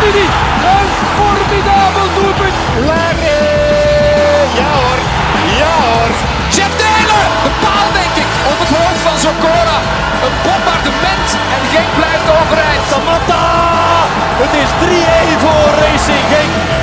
Matuidi. Een formidabel doelpunt. Larry. Ja hoor. Ja hoor. Jeff Taylor. De paal denk ik. Op het hoofd van Zokora. Een bombardement. En Genk blijft overeind. Samatta. Het is 3-1 voor Racing Genk.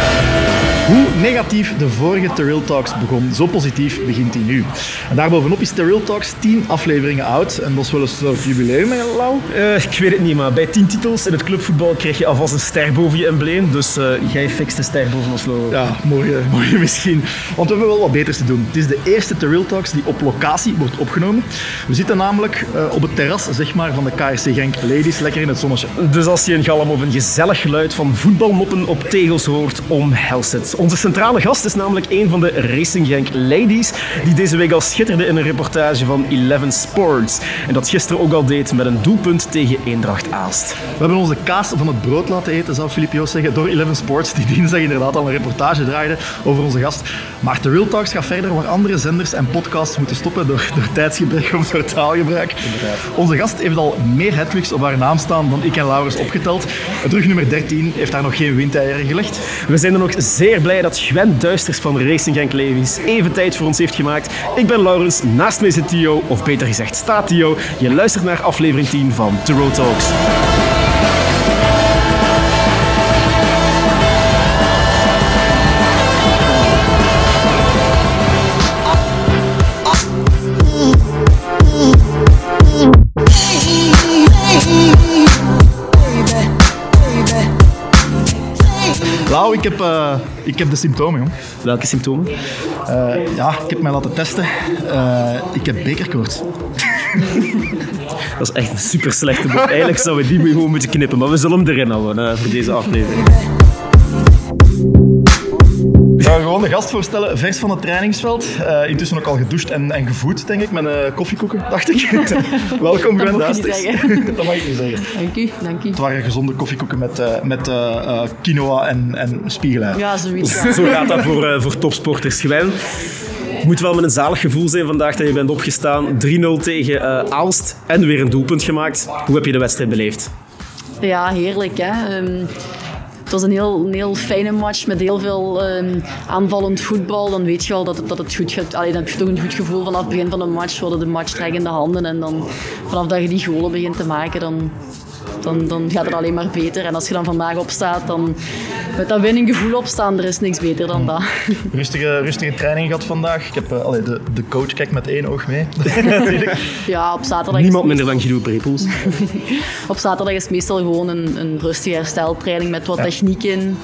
Negatief de vorige Terrell Talks begon, zo positief begint hij nu. En daarbovenop is Terrell Talks 10 afleveringen oud. En dat is wel een soort jubileum, hè, Lau? Eh, ik weet het niet, maar bij 10 titels in het clubvoetbal krijg je alvast een ster boven je embleem. Dus eh, jij fixt de ster boven ons logo. Ja, morgen, morgen misschien. Want we hebben wel wat beters te doen. Het is de eerste Terrell Talks die op locatie wordt opgenomen. We zitten namelijk eh, op het terras zeg maar, van de KRC Genk Ladies, lekker in het zonnetje. Dus als je een galm of een gezellig geluid van voetbalmoppen op tegels hoort, omhelst het. Onze centrale gast is namelijk een van de Racing Genk Ladies, die deze week al schitterde in een reportage van Eleven Sports. En dat gisteren ook al deed met een doelpunt tegen Eendracht Aalst. We hebben onze kaas van het brood laten eten, zou Filip Joos zeggen, door Eleven Sports, die dinsdag inderdaad al een reportage draaide over onze gast. Maar de Real Talks gaat verder waar andere zenders en podcasts moeten stoppen door, door tijdsgebrek of door taalgebruik. Onze gast heeft al meer hattricks op haar naam staan dan ik en Laurens opgeteld. Het rug nummer 13 heeft daar nog geen windeieren gelegd. We zijn dan ook zeer blij dat Gwen Duisters van Racing Genk Levies even tijd voor ons heeft gemaakt. Ik ben Laurens, naast mij zit Tio, of beter gezegd staat Tio. Je luistert naar aflevering 10 van The Road Talks. Ik heb, eh, ik heb de symptomen, jong. Welke symptomen? Eh, ja, ik heb mij laten testen. Eh, ik heb bekerkoorts. Dat is echt een super slechte boek. Eigenlijk zouden we die gewoon moeten knippen, maar we zullen hem erin houden voor deze aflevering. Ik ga gewoon de gast voorstellen, vers van het trainingsveld. Eh, intussen ook al gedoucht en, en gevoed, denk ik, met een koffiekoeken, dacht ik. Welkom, Gwen Duisters. dat mag ik niet zeggen. Dank u, dank u. Het waren gezonde koffiekoeken met, eh, met eh, eh, quinoa en, en. Ja, zoiets. Ja. Zo gaat dat voor, eh, voor topsporters. Gwen, het moet wel met een zalig gevoel zijn vandaag dat je bent opgestaan. 3-0 tegen eh, Aalst en weer een doelpunt gemaakt. Hoe heb je de wedstrijd beleefd? Ja, heerlijk. Hè? Ehm, het was een heel, heel fijne match met heel veel ehm, aanvallend voetbal. Dan weet je wel dat, dat het goed gaat. Allee, dan heb je toch een goed gevoel vanaf het begin van de match. We hadden de match in de handen. En dan vanaf dat je die goalen begint te maken, dan, dan, dan gaat het alleen maar beter. En als je dan vandaag opstaat, dan met dat winning gevoel opstaan, er is niks beter dan dat. Rustige, rustige training gehad vandaag. Ik heb, allee, de, de coach kijkt met één oog mee. Ja, op zaterdag is Niemand minder dan Guido Prepels. Op zaterdag is het meestal gewoon een, een rustige hersteltraining met wat techniek in.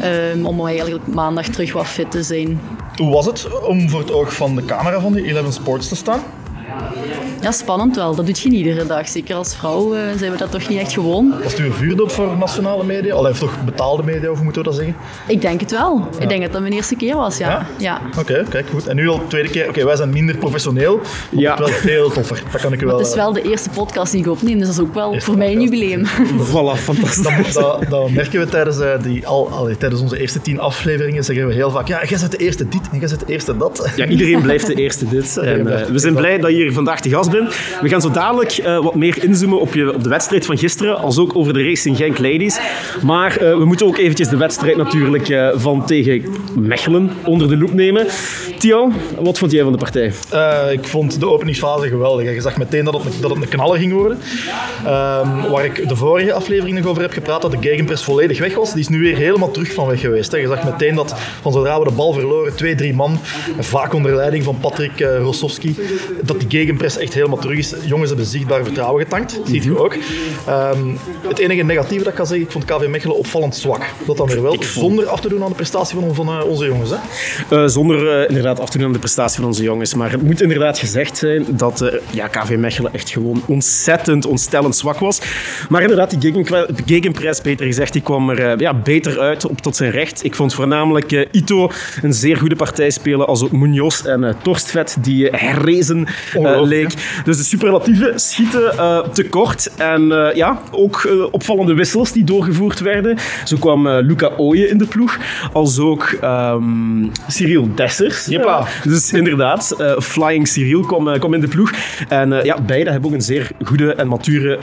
ehm, om eigenlijk maandag terug wat fit te zijn. Hoe was het om voor het oog van de camera van die Eleven Sports te staan? Ja, spannend wel. Dat doet je niet iedere dag. Zeker als vrouw eh, zijn we dat toch niet echt gewoon. Was het uw vuurdoop voor nationale media? Allee, of toch betaalde media, of moeten we dat zeggen? Ik denk het wel. Ik denk dat dat mijn eerste keer was, ja. Ja? ja. Oké, kijk goed. En nu al de tweede keer. Oké, wij zijn minder professioneel. Maar Ja. het is wel veel toffer. Dat kan ik u wel. Het is wel de eerste podcast die ik opneem, dus dat is ook wel Eerste voor mij een jubileum. Voilà, fantastisch. Dat, dat, dat merken we tijdens, eh, die, al, allee, tijdens onze eerste tien afleveringen. Zeggen we heel vaak: ja, jij bent de eerste dit en jij bent de eerste dat. Ja, iedereen blijft de eerste dit. En, eh, we zijn blij dat je hier vandaag te gast bent. We gaan zo dadelijk eh, wat meer inzoomen op, je, op de wedstrijd van gisteren, als ook over de Racing Genk Ladies. Maar eh, we moeten ook eventjes de wedstrijd natuurlijk eh, van tegen Mechelen onder de loep nemen. Tio, wat vond jij van de partij? Ik vond de openingsfase geweldig. Je zag meteen dat het, dat een knaller ging worden. Ehm, waar ik de vorige aflevering nog over heb gepraat, dat de gegenpress volledig weg was. Die is nu weer helemaal terug van weg geweest. Je zag meteen dat van zodra we de bal verloren, twee, drie man, vaak onder leiding van Patrick Rossowski, dat die gegenpress echt helemaal terug is. Jongens hebben zichtbaar vertrouwen getankt. Ziet u ook. Ehm, het enige negatieve dat ik kan zeggen, ik vond KV Mechelen opvallend zwak. Dat dan weer wel, zonder af te doen aan de prestatie van, van eh, onze jongens. Hè. Eh, zonder eh, inderdaad af te doen aan de prestatie van onze jongens. Maar het moet inderdaad gezegd zijn dat ja, KV Mechelen echt gewoon ontzettend, ontstellend zwak was. Maar inderdaad, die gegenpress, beter gezegd, die kwam er ja, beter uit op tot zijn recht. Ik vond voornamelijk Ito een zeer goede partij spelen, als ook Munoz en Torstvet, die herrezen Ongelooflijk, leek. Dus de superlatieven schieten uh, tekort. En uh, ja, ook opvallende wissels die doorgevoerd werden. Zo kwam Luca Ooyen in de ploeg, als ook um, Cyril Dessers. Jeppa. dus inderdaad, Flying Cyril kwam, kwam in de ploeg. En ja, beide hebben ook een zeer goede en mature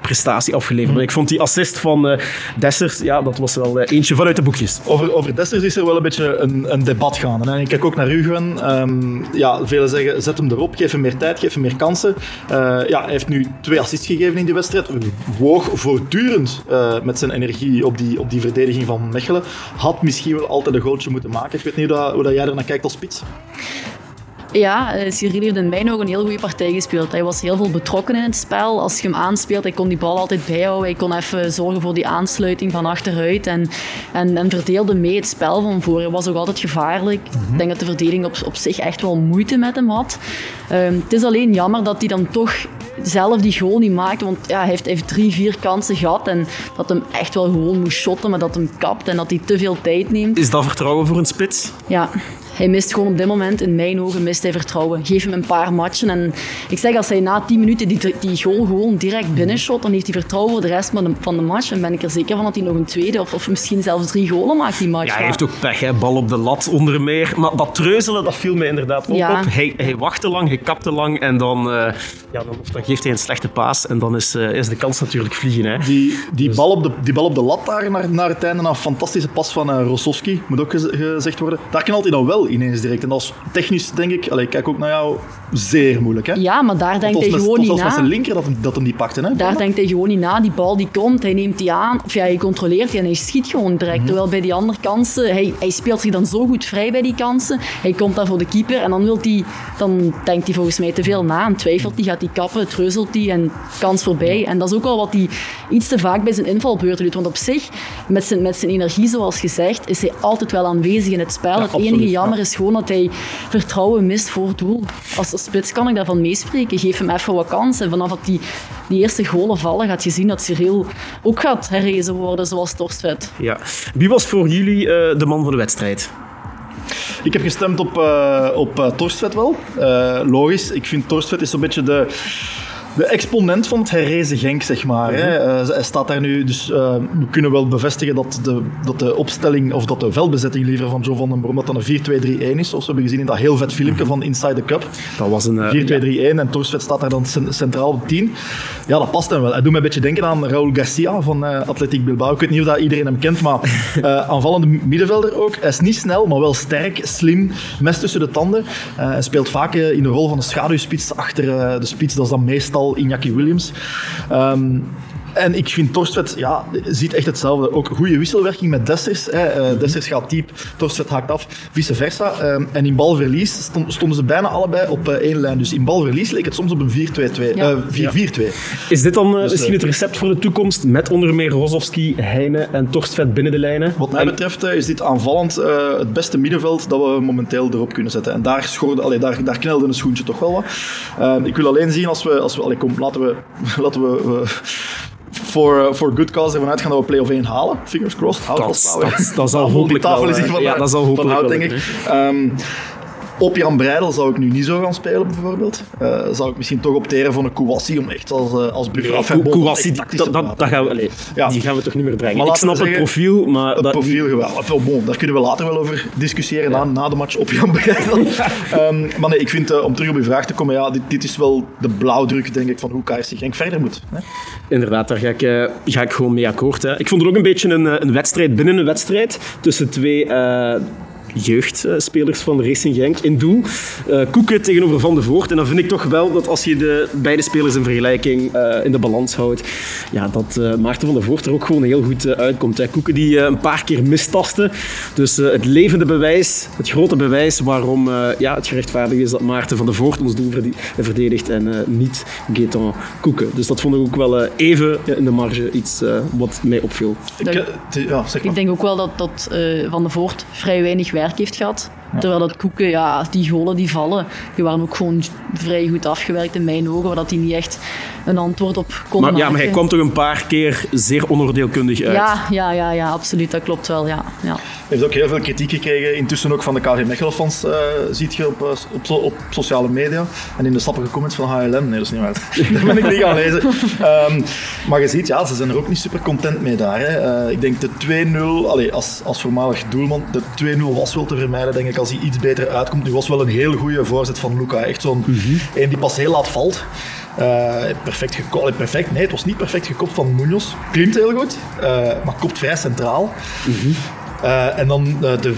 prestatie afgeleverd. Mm. Ik vond die assist van Dessers, ja, dat was wel eentje vanuit de boekjes. Over, over Dessers is er wel een beetje een, een debat gaande. Hè. Ik kijk ook naar u, Gwen. Um, ja, velen zeggen, zet hem erop, geef hem meer tijd, hem meer kansen. Uh, ja, hij heeft nu twee assists gegeven in die wedstrijd. Woog voortdurend uh, met zijn energie op die, op die verdediging van Mechelen. Had misschien wel altijd een goaltje moeten maken. Ik weet niet hoe, hoe dat jij er naar kijkt als spits. Ja, uh, Cyril heeft in mijn ogen een heel goede partij gespeeld. Hij was heel veel betrokken in het spel. Als je hem aanspeelt, hij kon die bal altijd bijhouden. Hij kon even zorgen voor die aansluiting van achteruit. En, en, en verdeelde mee het spel van voor. Hij was ook altijd gevaarlijk. Ik denk dat de verdediging op, op zich echt wel moeite met hem had. Um, het is alleen jammer dat hij dan toch zelf die goal niet maakte. Want ja, hij, heeft, heeft drie, vier kansen gehad. En dat hem echt wel gewoon moest shotten, maar dat hem kapt en dat hij te veel tijd neemt. Is dat vertrouwen voor een spits? Ja, hij mist gewoon op dit moment, in mijn ogen, mist hij vertrouwen. Geef hem een paar matchen. En ik zeg, als hij na 10 minuten die, die goal gewoon direct binnenshot, dan heeft hij vertrouwen voor de rest van de, van de match. En ben ik er zeker van dat hij nog een tweede of, of misschien zelfs drie golen maakt die match. Ja, hij heeft ook pech, hè. bal op de lat onder meer. Maar dat treuzelen, dat viel mij inderdaad ook op. Hij, hij wachtte lang, hij kapte lang en dan, uh, ja, dan, dan, geeft hij een slechte paas. En dan is, uh, is de kans natuurlijk vliegen. Hè. Die, die, dus... bal op de, die bal op de lat daar naar, naar het einde, een fantastische pas van uh, Rosowski, moet ook gezegd worden. Daar knalt hij dan wel ineens direct. En is technisch, denk ik, allee, ik kijk ook naar jou, zeer moeilijk. Hè? Ja, maar daar denkt hij gewoon niet na. met zijn linker dat, dat hem die pakte. Hè? Daar denkt hij gewoon niet na. Die bal die komt, hij neemt die aan, of ja, hij controleert die en hij schiet gewoon direct. Mhm. Terwijl bij die andere kansen, hij, hij speelt zich dan zo goed vrij bij die kansen. Hij komt daar voor de keeper en dan, wil hij, dan denkt hij volgens mij te veel na en twijfelt hij, gaat hij kappen, treuzelt hij en kans voorbij. En dat is ook wel wat hij iets te vaak bij zijn invalbeurten doet. Want op zich, met zijn, met zijn energie zoals gezegd, is hij altijd wel aanwezig in het spel. het enige jammer is gewoon dat hij vertrouwen mist voor het doel. Als, als spits kan ik daarvan meespreken. Geef hem even wat kans. En vanaf dat die, die eerste golen vallen, gaat je zien dat Cyril ook gaat herrezen worden, zoals Torstvet. Ja. Wie was voor jullie uh, de man van de wedstrijd? Ik heb gestemd op, uh, op uh, Torstvet wel. logisch. Ik vind Torstvet is zo'n beetje de de exponent van het herrezen Genk, zeg maar. hè. Uh, hij staat daar nu, dus uh, we kunnen wel bevestigen dat de, dat de opstelling, of dat de veldbezetting liever van Joe van den Brom, dat dan een 4-2-3-1 is, zoals we hebben gezien in dat heel vet filmpje van Inside the Cup. Dat was een... 4-2-3-1 uh, en Torsvet staat daar dan centraal op 10. Ja, dat past hem wel. Hij doet me een beetje denken aan Raúl Garcia van uh, Atletiek Bilbao. Ik weet niet of dat iedereen hem kent, maar aanvallende middenvelder ook. Hij is niet snel, maar wel sterk, slim, mes tussen de tanden. hij speelt vaak in de rol van een schaduwspits achter de spits. Dat is dan meestal Iñaki Williams. Um, en ik vind Torstvet, ja, ziet echt hetzelfde. Ook goede wisselwerking met Dessers. Hè. Uh, Dessers gaat diep, Torstvet haakt af, vice versa. Um, en in balverlies stonden ze bijna allebei op uh, één lijn. Dus in balverlies leek het soms op een 4-2-2. Ja. Uh, 4-4-2. Is dit dan dus, misschien het recept voor de toekomst? Met onder meer Rozovski, Heine en Torstvet binnen de lijnen? Wat mij betreft is dit aanvallend het beste middenveld dat we momenteel erop kunnen zetten. En daar, schorde, allee, daar, daar knelde een schoentje toch wel wat. Ehm, ik wil alleen zien als we... Als we allee, kom, laten we... Laten we voor, uh, voor good cause ervan uitgaan dat we play-off 1 halen. Fingers crossed. Dat, dat, dat, zal hopelijk wel. Is van, ja, dat zal hopelijk van hout, denk ik. Um, op Jan Breidel zou ik nu niet zo gaan spelen, bijvoorbeeld. Uh, zou ik misschien toch opteren voor een Kouassi om echt als, uh, als af en Kouassi, dat, dat, dat gaan we, ja. die gaan we toch niet meer brengen. Maar ik snap het profiel, maar... Het dat, profiel geweldig. Bon, daar kunnen we later wel over discussiëren, ja. na, na, de match op Jan Breidel. um, maar nee, ik vind, uh, om terug op uw vraag te komen, ja, dit, dit, is wel de blauwdruk, denk ik, van hoe KRC Genk verder moet. Hè? Inderdaad, daar ga ik, ga ik gewoon mee akkoord. Hè. Ik vond het ook een beetje een, een wedstrijd binnen een wedstrijd tussen twee jeugdspelers van Racing Genk in doel. Uh, Koeken tegenover Van de Voort. En dan vind ik toch wel dat als je de beide spelers in vergelijking uh, in de balans houdt, ja, dat uh, Maarten van de Voort er ook gewoon heel goed uitkomt. Hè. Koeken die een paar keer mistaste. Dus het levende bewijs, het grote bewijs waarom ja, het gerechtvaardigd is dat Maarten van de Voort ons doel verdedigt en niet Gaetan Koeken. Dus dat vond ik ook wel even in de marge iets wat mij opviel. Ik, ja, ik denk ook wel dat, dat Van de Voort vrij weinig werk heeft gehad. Terwijl dat Koeken, ja, die golen die vallen, die waren ook gewoon vrij goed afgewerkt in mijn ogen, waar dat die niet echt een antwoord op kon Maar, ja, maken. maar hij kwam toch een paar keer zeer onoordeelkundig uit. Ja, ja, ja, ja, absoluut, dat klopt wel, ja. ja. Hij heeft ook heel veel kritiek gekregen, intussen ook van de KV Mechelen-fans, eh, ziet je op, eh, op, op sociale media. En in de sappige comments van HLM, nee, dat is niet waar. dat ben ik niet gaan lezen. Ehm, maar je ziet, ja, ze zijn er ook niet super content mee daar. Hè. Eh, ik denk de 2-0, allee, als, als voormalig doelman, de 2-0 was wel te vermijden, denk ik, als hij iets beter uitkomt. Nu was wel een heel goede voorzet van Luca, echt zo'n een die pas heel laat valt. Eh, perfect gekopt, perfect, nee, het was niet perfect gekopt van Munoz. Klimt heel goed, eh, maar kopt vrij centraal. Eh, en dan eh, de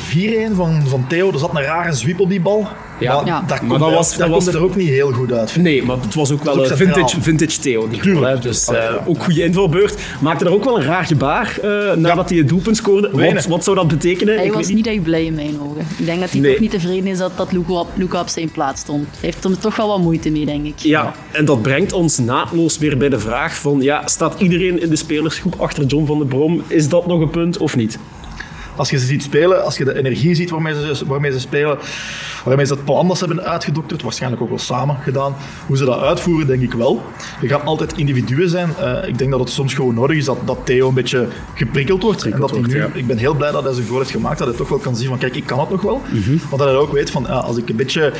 4-1 van, van Theo, er zat een rare zwiep op die bal. Ja. maar Ja. daar Maar dat was- dat was- er ook niet heel goed uit. Nee, maar het was ook wel ook vintage, vintage Theo. Die Tuurlijk. Dus ja. ook goede invalbeurt. Maakte er ook wel een raar gebaar eh, nadat hij het doelpunt scoorde. Wat, zou dat betekenen? Hij Ik was niet echt blij in mijn ogen. Ik denk dat hij Nee. toch niet tevreden is dat, dat Luca, op, Luca op zijn plaats stond. Hij heeft er toch wel wat moeite mee, denk ik. Ja, en dat brengt ons naadloos weer bij de vraag van, ja, staat iedereen in de spelersgroep achter John van der Brom? Is dat nog een punt of niet? Als je ze ziet spelen, als je de energie ziet waarmee ze, waarmee ze spelen, waarmee ze het plan dat ze hebben uitgedokterd, waarschijnlijk ook wel samen gedaan, hoe ze dat uitvoeren, denk ik wel. Er gaan altijd individuen zijn. Eh, ik denk dat het soms gewoon nodig is dat, dat Theo een beetje geprikkeld wordt. en dat hij wordt, nu, ja. Ik ben heel blij dat hij zijn goal heeft gemaakt, dat hij toch wel kan zien van kijk, ik kan het nog wel. Want dat hij ook weet van als ik een beetje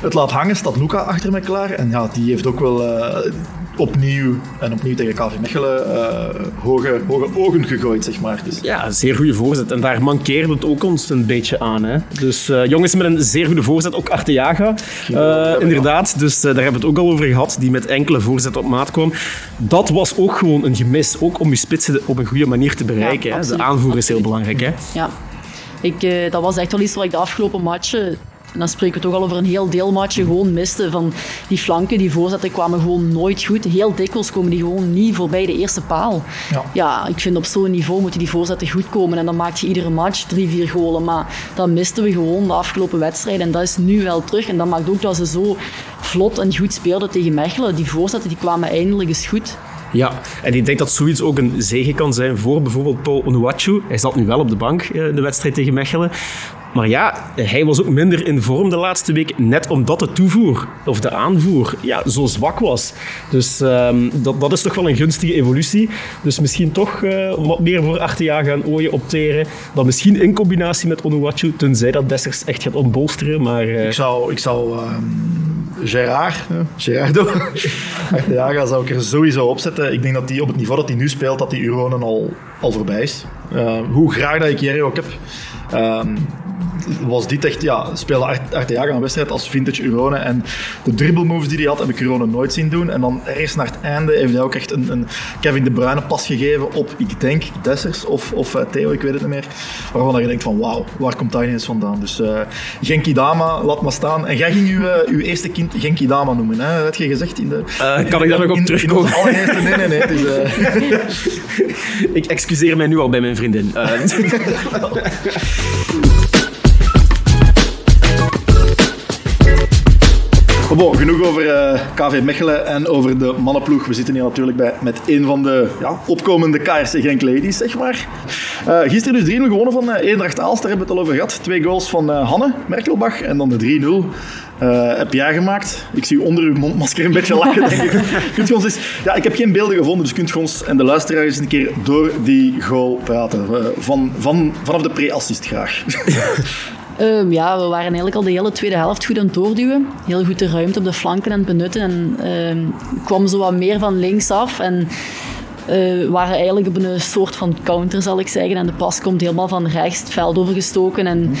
het laat hangen, staat Luca achter mij klaar. En ja, die heeft ook wel eh, opnieuw en opnieuw tegen KV Mechelen eh, hoge, hoge ogen gegooid, zeg maar. Dus, Ja, een zeer goede voorzet. En daar mankeerde het ook ons een beetje aan. Hè? Dus eh, jongens met een zeer goede voorzet, ook Arteaga. eh, inderdaad, dus eh, daar hebben we het ook al over gehad, die met enkele voorzet op maat kwam. Dat was ook gewoon een gemis, ook om je spitsen op een goede manier te bereiken. hè? De aanvoer is heel belangrijk. Hè? Ja. Ik, eh, dat was echt wel iets wat ik de afgelopen matchen, en dan spreken we toch al over een heel deel matchen, gewoon miste. Van die flanken, die voorzetten kwamen gewoon nooit goed. Heel dikwijls komen die gewoon niet voorbij de eerste paal. Ja. ik vind op zo'n niveau moeten die voorzetten goed komen. En dan maak je iedere match drie, vier golen. Maar dat misten we gewoon de afgelopen wedstrijden. En dat is nu wel terug. En dat maakt ook dat ze zo vlot en goed speelden tegen Mechelen. Die voorzetten die kwamen eindelijk eens goed. Ja, en ik denk dat zoiets ook een zegen kan zijn voor bijvoorbeeld Paul Onuachu. Hij zat nu wel op de bank eh, in de wedstrijd tegen Mechelen. Maar ja, hij was ook minder in vorm de laatste week, net omdat de toevoer of de aanvoer ja, zo zwak was. Dus ehm, dat, dat is toch wel een gunstige evolutie. Dus misschien toch eh, wat meer voor Arteaga en Ooyen opteren. Dan misschien in combinatie met Onuachu, tenzij dat Dessers echt gaat ontbolsteren. Maar eh, Ik zou, ik zou ehm, Gerard, hè, Gerardo, Arteaga zou ik er sowieso op zetten. Ik denk dat die op het niveau dat hij nu speelt, dat die Euronen al, al voorbij is. Eh, hoe graag dat ik Jerry ook heb, ehm, was dit echt, ja, speelde Art- Arteaga een wedstrijd als vintage Urone. En de dribbelmoves die hij had, heb ik Urone nooit zien doen. En dan ergens naar het einde heeft hij ook echt een, een Kevin De Bruyne pas gegeven op, ik denk, Dessers of, of eh, Theo, ik weet het niet meer. Waarvan je denkt van, wauw, waar komt dat ineens vandaan? Dus eh Genki Dama, laat maar staan. En jij ging uw, eh, uw eerste kind Genki Dama noemen, hè? had je gezegd in de... Kan ik daar nog op terugkomen? allereerste- nee, nee, nee. Ik excuseer mij nu al bij mijn vriendin. bon, genoeg over eh, KV Mechelen en over de mannenploeg. We zitten hier natuurlijk bij met een van de ja, opkomende KRC Genk ladies, zeg maar. Eh, gisteren dus 3-0 gewonnen van eh, Eendracht Aalst, daar hebben we het al over gehad. Twee goals van Hanne Merkelbach en dan de 3-0. eh, heb jij gemaakt. Ik zie u onder uw mondmasker een beetje lachen, denk ik. kunt je ons eens, ja, ik heb geen beelden gevonden, dus kunt je ons en de luisteraars eens een keer door die goal praten. Van, van, vanaf de pre-assist graag. Ehm, ja, we waren eigenlijk al de hele tweede helft goed aan het doorduwen. Heel goed de ruimte op de flanken aan het benutten. En ehm kwam zo wat meer van links af. En eh, waren eigenlijk op een soort van counter, zal ik zeggen. En de pas komt helemaal van rechts het veld overgestoken. En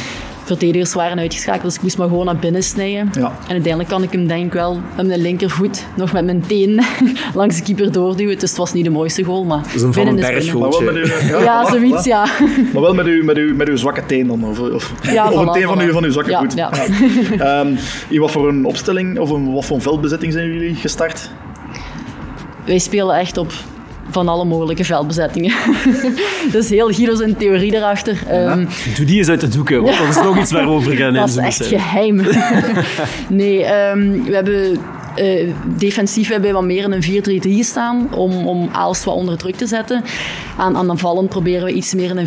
verdedigers waren uitgeschakeld, dus ik moest maar gewoon naar binnen snijden. Ja. En uiteindelijk kan ik hem denk ik wel met mijn linkervoet nog met mijn teen langs de keeper doorduwen. Dus het was niet de mooiste goal, maar is een Van binnen is Berg binnen. goal. Maar wel met uw, Ja, voilà, zoiets, ja. Maar wel met uw, met uw, met uw zwakke teen dan. Of, of, Ja, of een teen van, voilà. uw, van uw zwakke Ja, voet. ja. Ehm, in wat voor een opstelling of een, wat voor een veldbezetting zijn jullie gestart? Wij spelen echt op van alle mogelijke veldbezettingen. dus heel Guido zijn theorie erachter. Ehm, Doe die eens uit de doeken, want dat is nog iets waarover gaan dat is echt geheim. nee, ehm, we hebben eh, defensief hebben we wat meer in een 4-3-3 staan om, om Aalst wat onder druk te zetten. aan, aan aanvallend proberen we iets meer in een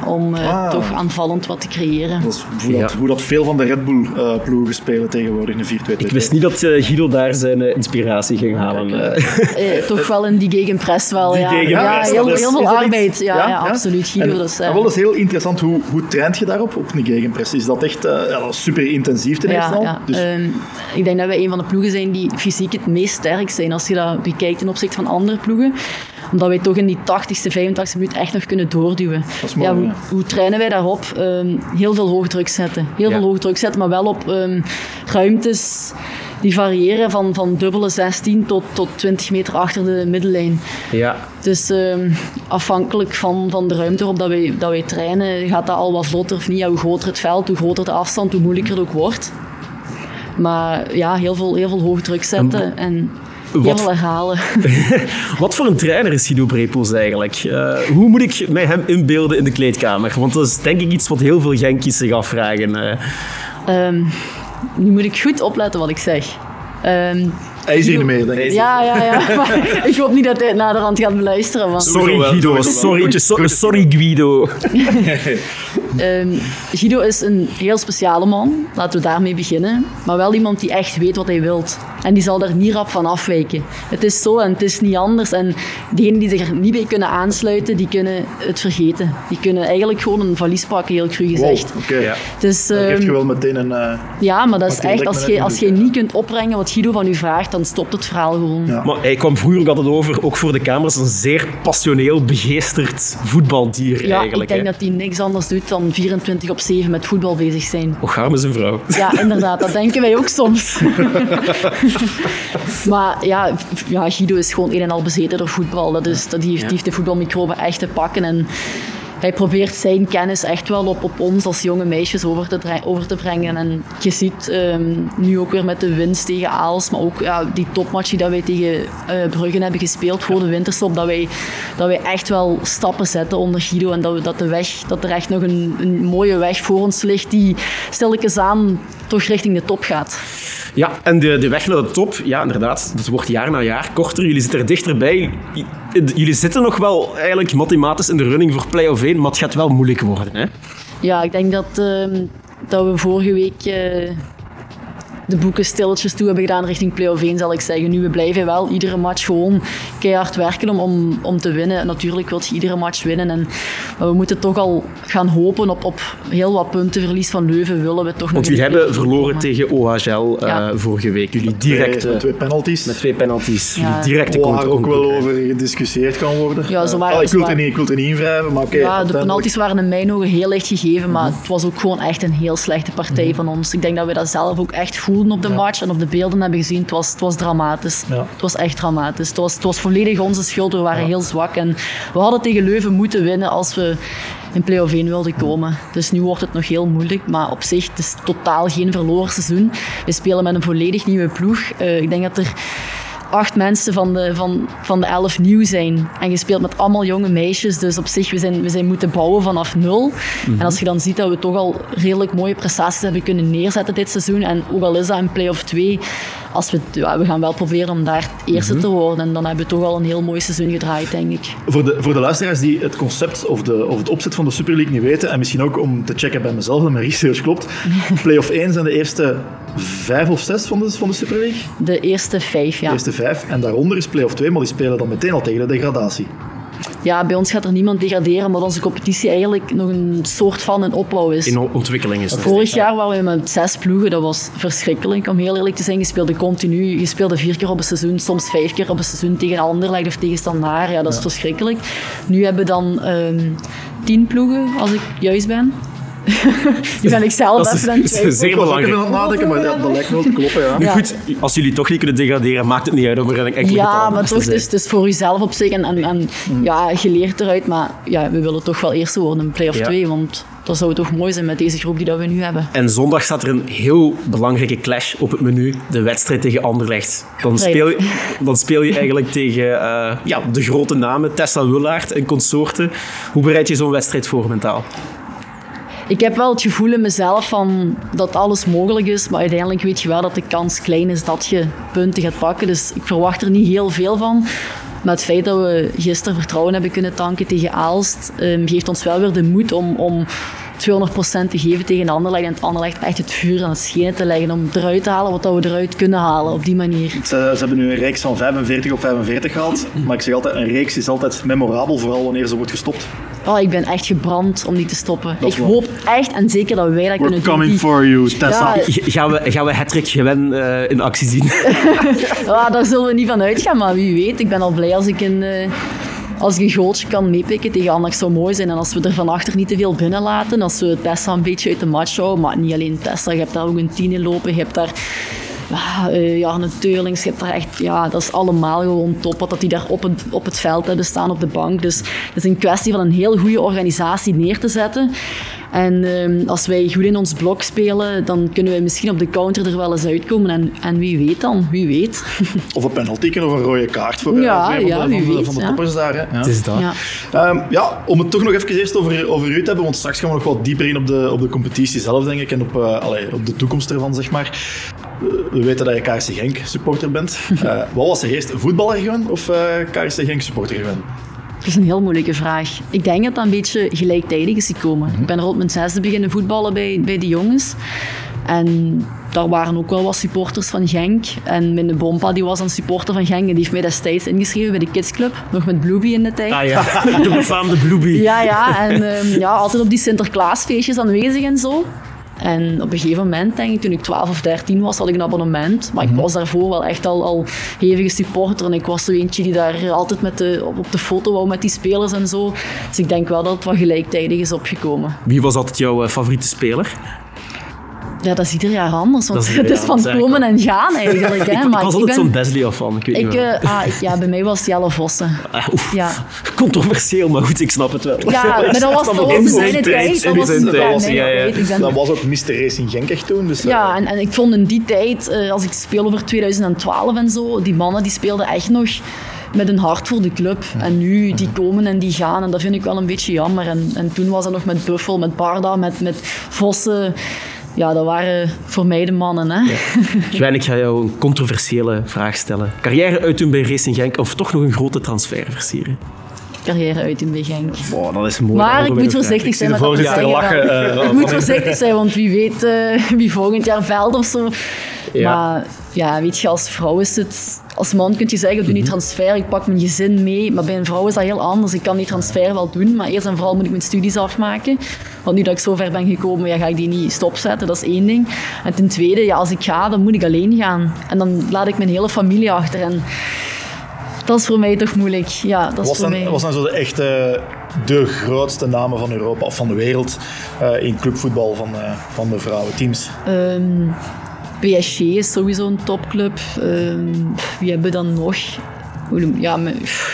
4-2-2-2 om eh, Ah. toch aanvallend wat te creëren. Dat is hoe, dat, Ja. hoe dat veel van de Red Bull eh, ploegen spelen tegenwoordig in de 4-2-2. Ik wist niet dat eh, Guido daar zijn eh, inspiratie ging halen. toch wel in die gegenpress wel, Die ja. gegenpress, ja, heel, heel Is veel arbeid. Ja, ja, absoluut, Guido. En, en eh, wel, dat is heel interessant. Hoe, hoe traint je daarop, op een gegenpress? Is dat echt eh, ja, dat is super intensief ten eerste Ja, al? ja. Dus, Ehm, ik denk dat wij een van de ploegen zijn die fysiek het meest sterk zijn als je dat bekijkt ten opzichte van andere ploegen. Omdat wij toch in die 80ste, 85ste minuut echt nog kunnen doorduwen. mooi, ja, hoe, hoe trainen wij daarop? Ehm, heel veel hoog druk zetten. Heel Ja. veel hoog druk zetten, maar wel op ehm, ruimtes die variëren van, van dubbele 16 tot, tot 20 meter achter de middellijn. ja. Dus ehm, afhankelijk van, van de ruimte waarop dat wij, dat wij trainen, gaat dat al wat vlotter of niet. Ja, hoe groter het veld, hoe groter de afstand, hoe moeilijker het ook wordt. Maar ja, heel veel, heel veel hoog druk zetten en heel wat- veel herhalen. Wat voor een trainer is Guido Brepels eigenlijk? Eh, hoe moet ik mij hem inbeelden in de kleedkamer? Want dat is denk ik iets wat heel veel Genkies zich afvragen. eh. Ehm, nu moet ik goed opletten wat ik zeg. Ehm, hij is hier niet mee, denk ik. ja, ja, ja. Maar ik hoop niet dat hij het naderhand gaat beluisteren. Want, Sorry Guido, sorry, so- sorry Guido. Ehm, Guido is een heel speciale man, laten we daarmee beginnen. Maar wel iemand die echt weet wat hij wilt. En die zal er niet rap van afwijken. Het is zo en het is niet anders. En degenen die zich er niet bij kunnen aansluiten, die kunnen het vergeten. Die kunnen eigenlijk gewoon een valies pakken, heel cru Wow, gezegd. oké. Ja. Dus, Dan geef je ehm, wel meteen een... eh, ja, maar dat is je echt, als je, als je niet kunt opbrengen wat Guido van u vraagt, dan stopt het verhaal gewoon. Ja. Maar hij kwam vroeger ook altijd over, ook voor de camera's, een zeer passioneel, begeesterd voetbaldier Ja, eigenlijk. ik denk hè. dat hij niks anders doet dan 24 op 7 met voetbal bezig zijn. Och, arme zijn vrouw. Ja, inderdaad, dat denken wij ook soms. maar ja, ja, Guido is gewoon een en al bezeten door voetbal. Dat is, dat die, heeft, die heeft de voetbalmicrobe echt te pakken. En hij probeert zijn kennis echt wel op, op ons als jonge meisjes over te, over te brengen. En je ziet ehm, nu ook weer met de winst tegen Aals, maar ook ja, die topmatch die dat wij tegen eh Bruggen hebben gespeeld voor de winterstop, dat wij, dat wij echt wel stappen zetten onder Guido en dat, we, dat, de weg, dat er echt nog een, een mooie weg voor ons ligt die stilletjes aan toch richting de top gaat. Ja, en de, de weg naar de top, ja, inderdaad, dat wordt jaar na jaar korter. Jullie zitten er dichterbij. Jullie zitten nog wel eigenlijk mathematisch in de running voor play-off 1, maar het gaat wel moeilijk worden. Hè? Ja, ik denk dat, ehm, dat we vorige week eh, de boeken stilletjes toe hebben gedaan richting play-off 1, zal ik zeggen. Nu, we blijven wel iedere match gewoon keihard werken om, om, om te winnen. Natuurlijk wil je iedere match winnen. En, maar we moeten toch al gaan hopen op, op heel wat punten. Verlies van Leuven willen we toch nog Want jullie hebben verloren komen. tegen OHL eh, Ja. vorige week. Jullie direct twee, eh, twee penalties. met twee penalties. Ja. Jullie directe Waar ook wel over gediscussieerd kan worden. Ja, ze waren- ah, ik, wil er waren- niet, ik wil er niet in wrijven, maar oké. Ja, de penalties waren in mijn ogen heel licht gegeven, maar het was ook gewoon echt een heel slechte partij van ons. Ik denk dat we dat zelf ook echt voelden op de match en op de beelden hebben gezien. Het was, het was dramatisch. Ja. Het was echt dramatisch. Het was, het was volledig onze schuld. We waren heel zwak en we hadden tegen Leuven moeten winnen als we in play-off 1 wilden komen. Dus nu wordt het nog heel moeilijk, maar op zich het is totaal geen verloren seizoen. We spelen met een volledig nieuwe ploeg. Eh, ik denk dat er acht mensen van de, van, van de elf nieuw zijn. En gespeeld met allemaal jonge meisjes. Dus op zich, we zijn, we zijn moeten bouwen vanaf nul. En als je dan ziet dat we toch al redelijk mooie prestaties hebben kunnen neerzetten dit seizoen. En ook al is dat in play-off 2, als we, ja, we gaan wel proberen om daar het eerste te worden. En dan hebben we toch al een heel mooi seizoen gedraaid, denk ik. Voor de, voor de luisteraars die het concept of, de, of het opzet van de Super League niet weten, en misschien ook om te checken bij mezelf dat mijn research klopt, play-off 1 zijn de eerste vijf of zes van de, van de Super League. De eerste vijf, De ja. eerste vijf. En daaronder is play-off 2, maar die spelen dan meteen al tegen de degradatie. Ja, bij ons gaat er niemand degraderen, omdat onze competitie eigenlijk nog een soort van een opbouw is. In ontwikkeling is het. Vorig jaar waren we met zes ploegen. Dat was verschrikkelijk, om heel eerlijk te zijn. Je speelde continu. Je speelde vier keer op een seizoen, soms vijf keer op een seizoen tegen Anderlecht of tegen Standaard. Ja, dat is verschrikkelijk. Nu hebben we dan ehm, tien ploegen, als ik juist ben. nu ben ik zelf Dat is- even aan het zeer Ik belangrijk. aan het nadenken, maar ja, dat lijkt wel te kloppen, ja. Nu goed, als jullie toch niet kunnen degraderen, maakt het niet uit om er eigenlijk enkel Ja, maar toch, het is, het is voor jezelf op zich. En, en, en ja, je leert eruit. Maar ja, we willen toch wel eerste worden in play-off Ja. 2. Want dat zou toch mooi zijn met deze groep die dat we nu hebben. En zondag staat er een heel belangrijke clash op het menu. De wedstrijd tegen Anderlecht. Dan speel je, dan speel je eigenlijk tegen eh, ja, de grote namen, Tessa Willaert en consorten. Hoe bereid je zo'n wedstrijd voor mentaal? Ik heb wel het gevoel in mezelf van dat alles mogelijk is, maar uiteindelijk weet je wel dat de kans klein is dat je punten gaat pakken. Dus ik verwacht er niet heel veel van. Maar het feit dat we gisteren vertrouwen hebben kunnen tanken tegen Aalst, ehm, geeft ons wel weer de moed om, om 200% te geven tegen Anderlecht. En het Anderlecht echt het vuur aan het schenen te leggen om eruit te halen wat dat we eruit kunnen halen op die manier. Ze, ze hebben nu een reeks van 45 op 45 gehaald. Maar ik zeg altijd, een reeks is altijd memorabel, vooral wanneer ze wordt gestopt. Oh, ik ben echt gebrand om die te stoppen. Dat ik wel. hoop echt en zeker dat wij dat We're kunnen doen. coming Die- for you, Tessa. Ja, Gaan we, gaan we Hattrick Gewen eh, in actie zien? Ja, daar zullen we niet van uitgaan, maar wie weet. Ik ben al blij als ik een, eh, als ik een goaltje kan meepikken tegen Anderlecht zou mooi zijn. En als we er van achter niet te veel binnen laten, als we Tessa een beetje uit de match houden. Maar niet alleen Tessa, je hebt daar ook een tien in lopen, je hebt daar... ah, eh, ja, een Teurlings, je hebt daar echt, ja, dat is allemaal gewoon top. Wat dat die daar op het, op het veld hebben staan, op de bank. Dus het is een kwestie van een heel goede organisatie neer te zetten. En ehm, als wij goed in ons blok spelen, dan kunnen we misschien op de counter er wel eens uitkomen. En, en wie weet dan, wie weet. Of een penalty of een rode kaart voor, eh, Ja, ja, van, de, wie van, de, weet, van de ja. toppers daar. Hè. Ja. Het is dat. Ja. Ehm, ja, om het toch nog even eerst over, over u te hebben, want straks gaan we nog wat dieper in op de, op de competitie zelf, denk ik, en op, eh, allee, op de toekomst ervan, zeg maar. Eh, we weten dat je KRC Genk supporter bent. Eh, wat was er eerst, voetballer gewoon of eh KRC Genk supporter gewoon? Dat is een heel moeilijke vraag. Ik denk dat dat een beetje gelijktijdig is gekomen. Ik ben rond mijn zesde beginnen voetballen bij, bij de jongens. En daar waren ook wel wat supporters van Genk. En mijn bompa die was een supporter van Genk en die heeft mij destijds ingeschreven bij de kidsclub. Nog met Bluebee in de tijd. Ah ja, de befaamde. Ja, ja. En ehm, ja, altijd op die Sinterklaasfeestjes aanwezig en zo. En op een gegeven moment, denk ik, toen ik 12 of 13 was, had ik een abonnement. Maar ik was daarvoor wel echt al, al hevige supporter. En ik was zo eentje die daar altijd met de, op op de foto wou met die spelers en zo. Dus ik denk wel dat het wat gelijktijdig is opgekomen. Wie was altijd jouw eh, favoriete speler? Ja, dat is ieder jaar anders. Want Dat is het is van komen en gaan eigenlijk. Hè. ik, ik maar was ik altijd ben- zo'n Besley of van. Ik weet ik, niet waarom. eh, ah, ik, ja, bij mij was het Jelle Vossen. Ah, oef. ja. Controversieel, maar goed, ik snap het wel. Ja, maar dat was, dat was in zijn tijd. Dat was ja, ja, ben- Dat was ook Mr. Racing Genk echt toen. Dus, eh, Ja, en, en ik vond in die tijd, eh, als ik speel over 2012 en zo, die mannen die speelden echt nog met een hart voor de club. En nu, die komen en die gaan. En dat vind ik wel een beetje jammer. En, en toen was het nog met Buffel, met Barda, met, met Vossen. Ja, dat waren voor mij de mannen. Hè? Gwen, ik ga jou een controversiële vraag stellen. Carrière uitdoen bij Racing Genk of toch nog een grote transfer versieren? Carrière uit in Genk. Wow, dat is een mooie Maar ik moet voorzichtig zijn met dat lachen, eh, ik moet voorzichtig zijn, want wie weet eh, wie volgend jaar veld of zo. Ja. Maar ja, weet je, als vrouw is het... Als man kun je zeggen, ik doe niet transfer, ik pak mijn gezin mee. Maar bij een vrouw is dat heel anders. Ik kan die transfer wel doen, maar eerst en vooral moet ik mijn studies afmaken. Want nu dat ik zo ver ben gekomen, ja, ga ik die niet stopzetten. Dat is één ding. En ten tweede, ja, als ik ga, dan moet ik alleen gaan. En dan laat ik mijn hele familie achter. En dat is voor mij toch moeilijk. Ja, dat is Was voor dan, mij... was dan zo de echte, de grootste namen van Europa of van de wereld eh, in clubvoetbal van, eh, van de vrouwenteams? Ehm, PSG is sowieso een topclub. Ehm, wie hebben we dan nog? Ja,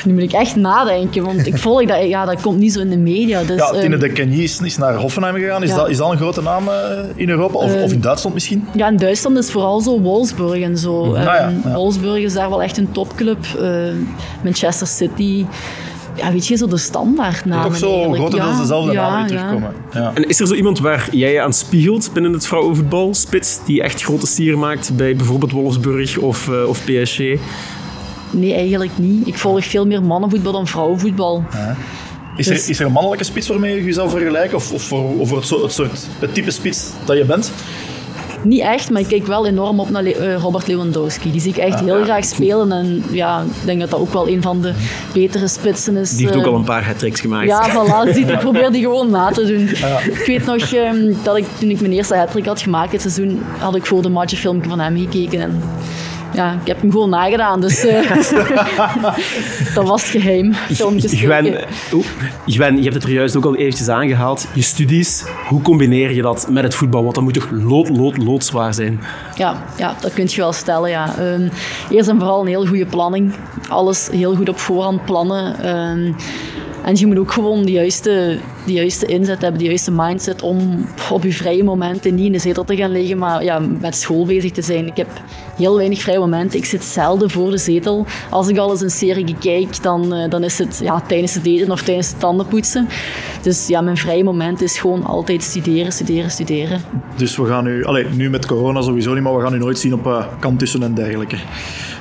nu moet ik echt nadenken, want ik volg dat, ja, dat komt niet zo in de media. Dus, Ja, Tine ehm, de Kenny is, is naar Hoffenheim gegaan. Is, Ja. dat, is dat een grote naam eh, in Europa? Of, of in Duitsland misschien? ja, in Duitsland is vooral zo Wolfsburg en zo. Ah, ja, Ehm, ja. Wolfsburg is daar wel echt een topclub. Ehm, Manchester City. Ja, weet je, zo de standaardnamen Toch zo grotendeels Ja, dezelfde ja, namen die terugkomen. Ja. En is er zo iemand waar jij je aan spiegelt binnen het vrouwenvoetbal? Spits die echt grote stieren maakt bij bijvoorbeeld Wolfsburg of, eh, of PSG? Nee, eigenlijk niet. Ik volg veel meer mannenvoetbal dan vrouwenvoetbal. Is, Dus- er, is er een mannelijke spits waarmee je je zou vergelijken? Of, of voor, over het, soort, het, soort, het type spits dat je bent? Niet echt, maar ik kijk wel enorm op naar Le- eh, Robert Lewandowski. Die zie ik echt heel graag spelen. En ja, ik denk dat dat ook wel een van de betere spitsen is. Die heeft ook eh, al een paar hat-tricks gemaakt. Ja, voilà. Ziet, ik probeer die gewoon na te doen. Ik weet nog ehm, dat ik toen ik mijn eerste hat had gemaakt dit seizoen, had ik voor de match een filmpje van hem gekeken. En ja, ik heb hem gewoon nagedaan. Dus eh, dat was geheim. Eh, Gwen, je hebt het er juist ook al eventjes aangehaald. Je studies, hoe combineer je dat met het voetbal? Want dat moet toch lood, lood, loodzwaar zijn? Ja, ja, dat kun je wel stellen. Ja. Ehm, eerst en vooral een heel goede planning. Alles heel goed op voorhand plannen. Ehm, en je moet ook gewoon de juiste, de juiste inzet hebben, de juiste mindset om op je vrije momenten niet in de zetel te gaan liggen, maar ja, met school bezig te zijn. Ik heb heel weinig vrije momenten. Ik zit zelden voor de zetel. Als ik al eens een serie kijk, dan, eh, dan is het ja, tijdens het eten of tijdens het tandenpoetsen. Dus ja, mijn vrije moment is gewoon altijd studeren, studeren, studeren. Dus we gaan nu, allee, nu met corona sowieso niet, maar we gaan u nooit zien op eh, kantussen en dergelijke.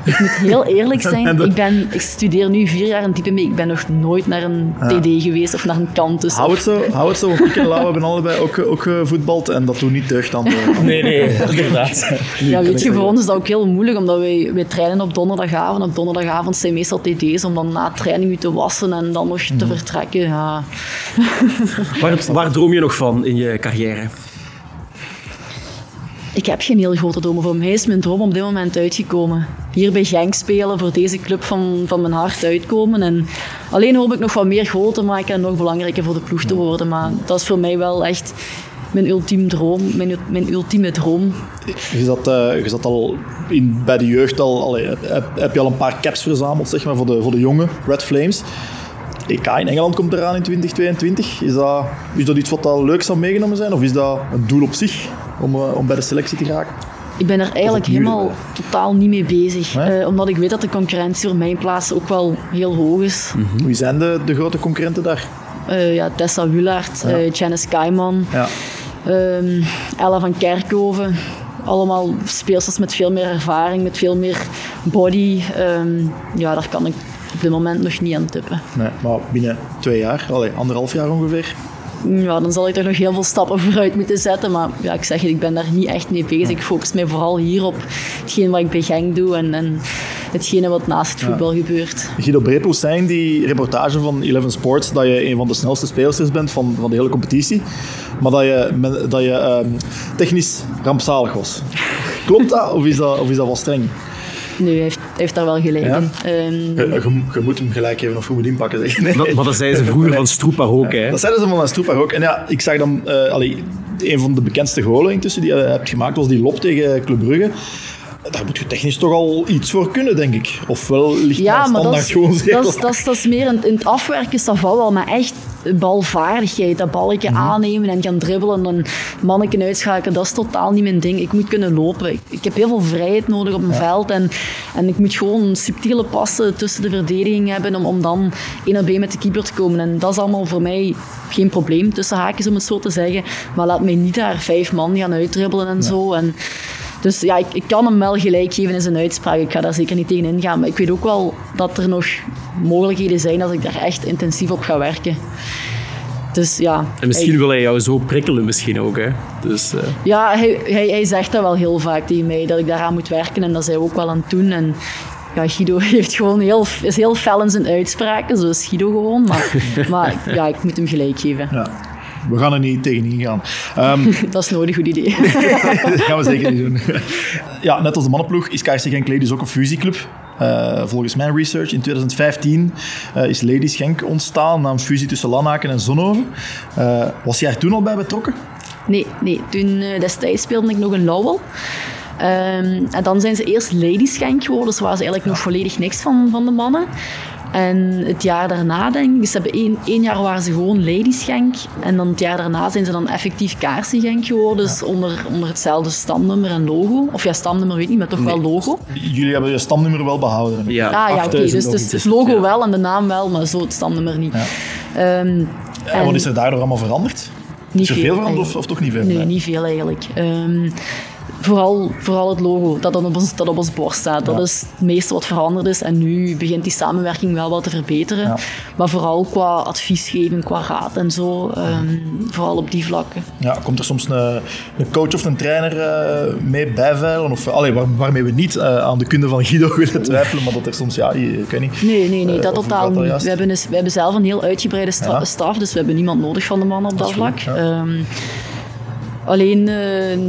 Ik moet heel eerlijk zijn, ik, ben, ik studeer nu vier jaar in diepe mee. Ik ben nog nooit naar een TD geweest of naar een kantus. Hou het zo, hou het zo. want Ik en Lau hebben allebei ook, ook gevoetbald en dat doet niet deugd aan de... Nee, nee, inderdaad. Ja, weet je, voor ons is dat ook heel moeilijk, omdat wij, wij trainen op donderdagavond. Op donderdagavond zijn meestal TD's om dan na training u te wassen en dan nog te vertrekken. Ja. Waar, waar droom je nog van in je carrière? Ik heb geen heel grote dromen. Voor mij is mijn droom op dit moment uitgekomen. Hier bij Genk spelen, voor deze club van, van mijn hart uitkomen. En alleen hoop ik nog wat meer goal te maken en nog belangrijker voor de ploeg te worden. Maar dat is voor mij wel echt mijn ultieme droom. Mijn, mijn ultieme droom. Je zat, eh, je zat al in, bij de jeugd al, heb, heb je al een paar caps verzameld zeg maar, voor, de, voor de jonge Red Flames. EK in Engeland komt eraan in 2022. Is dat, is dat iets wat al leuk zou meegenomen zijn? Of is dat een doel op zich om, eh, om bij de selectie te geraken? Ik ben er eigenlijk helemaal totaal niet mee bezig. Eh, omdat ik weet dat de concurrentie voor mijn plaats ook wel heel hoog is. Wie zijn de, de grote concurrenten daar? Eh, ja, Tessa Willaert, eh Janice Kaiman, Ja. ehm, Ella van Kerkhoven. Allemaal speelsters met veel meer ervaring, met veel meer body. Ehm, ja, daar kan ik op dit moment nog niet aan tippen. Nee, maar binnen twee jaar, allee, anderhalf jaar ongeveer. Ja, dan zal ik er nog heel veel stappen vooruit moeten zetten. Maar ja, ik zeg het, ik ben daar niet echt mee bezig. Ik focus mij vooral hier op hetgeen wat ik bij Genk doe en, en hetgene wat naast het voetbal gebeurt. Guido Brepels zei in die reportage van Eleven Sports dat je een van de snelste speelsters bent van, van de hele competitie. Maar dat je, dat je ehm, technisch rampzalig was. Klopt dat of is dat, of is dat wel streng? Hij heeft, heeft daar wel gelijk Ja? in. Ehm, Je, je- je moet hem gelijk geven of je moet inpakken. Zeg. Nee. Dat, maar dat zeiden ze vroeger van Stroepa ook. Hè. Dat zeiden ze van Stroepar ook. En ja, ik zag dan, eh allee, een van de bekendste golen intussen die je hebt gemaakt was die lop tegen Club Brugge. Daar moet je technisch toch al iets voor kunnen, denk ik. Ofwel ligt Ja, maar dat standaard is, gewoon zeer dat, is, dat, is, dat is meer in, in het afwerken, is dat wel, maar echt balvaardigheid, dat balletje Mhm. aannemen en gaan dribbelen en manneken uitschakelen, dat is totaal niet mijn ding. Ik moet kunnen lopen. Ik, ik heb heel veel vrijheid nodig op mijn veld en, en ik moet gewoon subtiele passen tussen de verdediging hebben om, om dan één op één met de keeper te komen. En dat is allemaal voor mij geen probleem, tussen haakjes om het zo te zeggen. Maar laat mij niet daar vijf man gaan uitdribbelen en zo. En, dus ja, ik, ik kan hem wel gelijk geven in zijn uitspraak. Ik ga daar zeker niet tegen ingaan. Maar ik weet ook wel dat er nog mogelijkheden zijn als ik daar echt intensief op ga werken. Dus ja. En misschien hij, wil hij jou zo prikkelen, misschien ook. Hè. Dus, eh, ja, hij, hij, hij zegt dat wel heel vaak tegen mij, dat ik daaraan moet werken. En dat is hij ook wel aan het doen. En ja, Guido heeft gewoon heel, is heel fel in zijn uitspraken. Zo is Guido gewoon. Maar, maar ja, ik moet hem gelijk geven. Ja. We gaan er niet tegen ingaan. Ehm, Dat is nooit een goed idee. dat gaan we zeker niet doen. Ja, net als de mannenploeg is KRC Genk Ladies ook een fusieclub. Eh, volgens mijn research in 2015 eh, is Ladies Genk ontstaan na een fusie tussen Lanaken en Zonhoven. Eh, was jij er toen al bij betrokken? Nee, nee. Toen destijds speelde ik nog in Lowell. Ehm, en dan zijn ze eerst ladies Genk geworden. Dus waren ze eigenlijk nog volledig niks van, van de mannen. En het jaar daarna, denk ik, dus ze hebben één, één jaar waren ze gewoon ladies Genk. En dan het jaar daarna zijn ze dan effectief Kaarsen Genk geworden. Dus onder, onder hetzelfde stamnummer en logo. Of ja, stamnummer weet ik niet, maar toch wel logo. Jullie hebben je stamnummer wel behouden. ja, Ah ja, oké. 8000 Dus, dus het logo ja. wel en de naam wel, maar zo het stamnummer niet. Ehm, En wat is er daardoor allemaal veranderd? Niet is er veel veel, veranderd of, of toch niet veel? Nee, Nee. niet veel eigenlijk. Ehm, vooral, vooral het logo dat dan op ons, dat op ons bord staat. Dat Ja. is het meeste wat veranderd is. En nu begint die samenwerking wel wat te verbeteren. Ja. Maar vooral qua advies geven, qua raad en zo. ehm, vooral op die vlakken. Ja, komt er soms een, een coach of een trainer eh, mee bijveilen? Of, allee, waar, waarmee we niet eh, aan de kunde van Guido willen twijfelen, maar dat er soms, ja, je- ik weet niet. Nee, nee, nee, Eh, dat totaal dat niet. We hebben, dus, we hebben zelf een heel uitgebreide Ja. staf, dus we hebben niemand nodig van de mannen op dat, vlak. goed, ja. Alleen eh,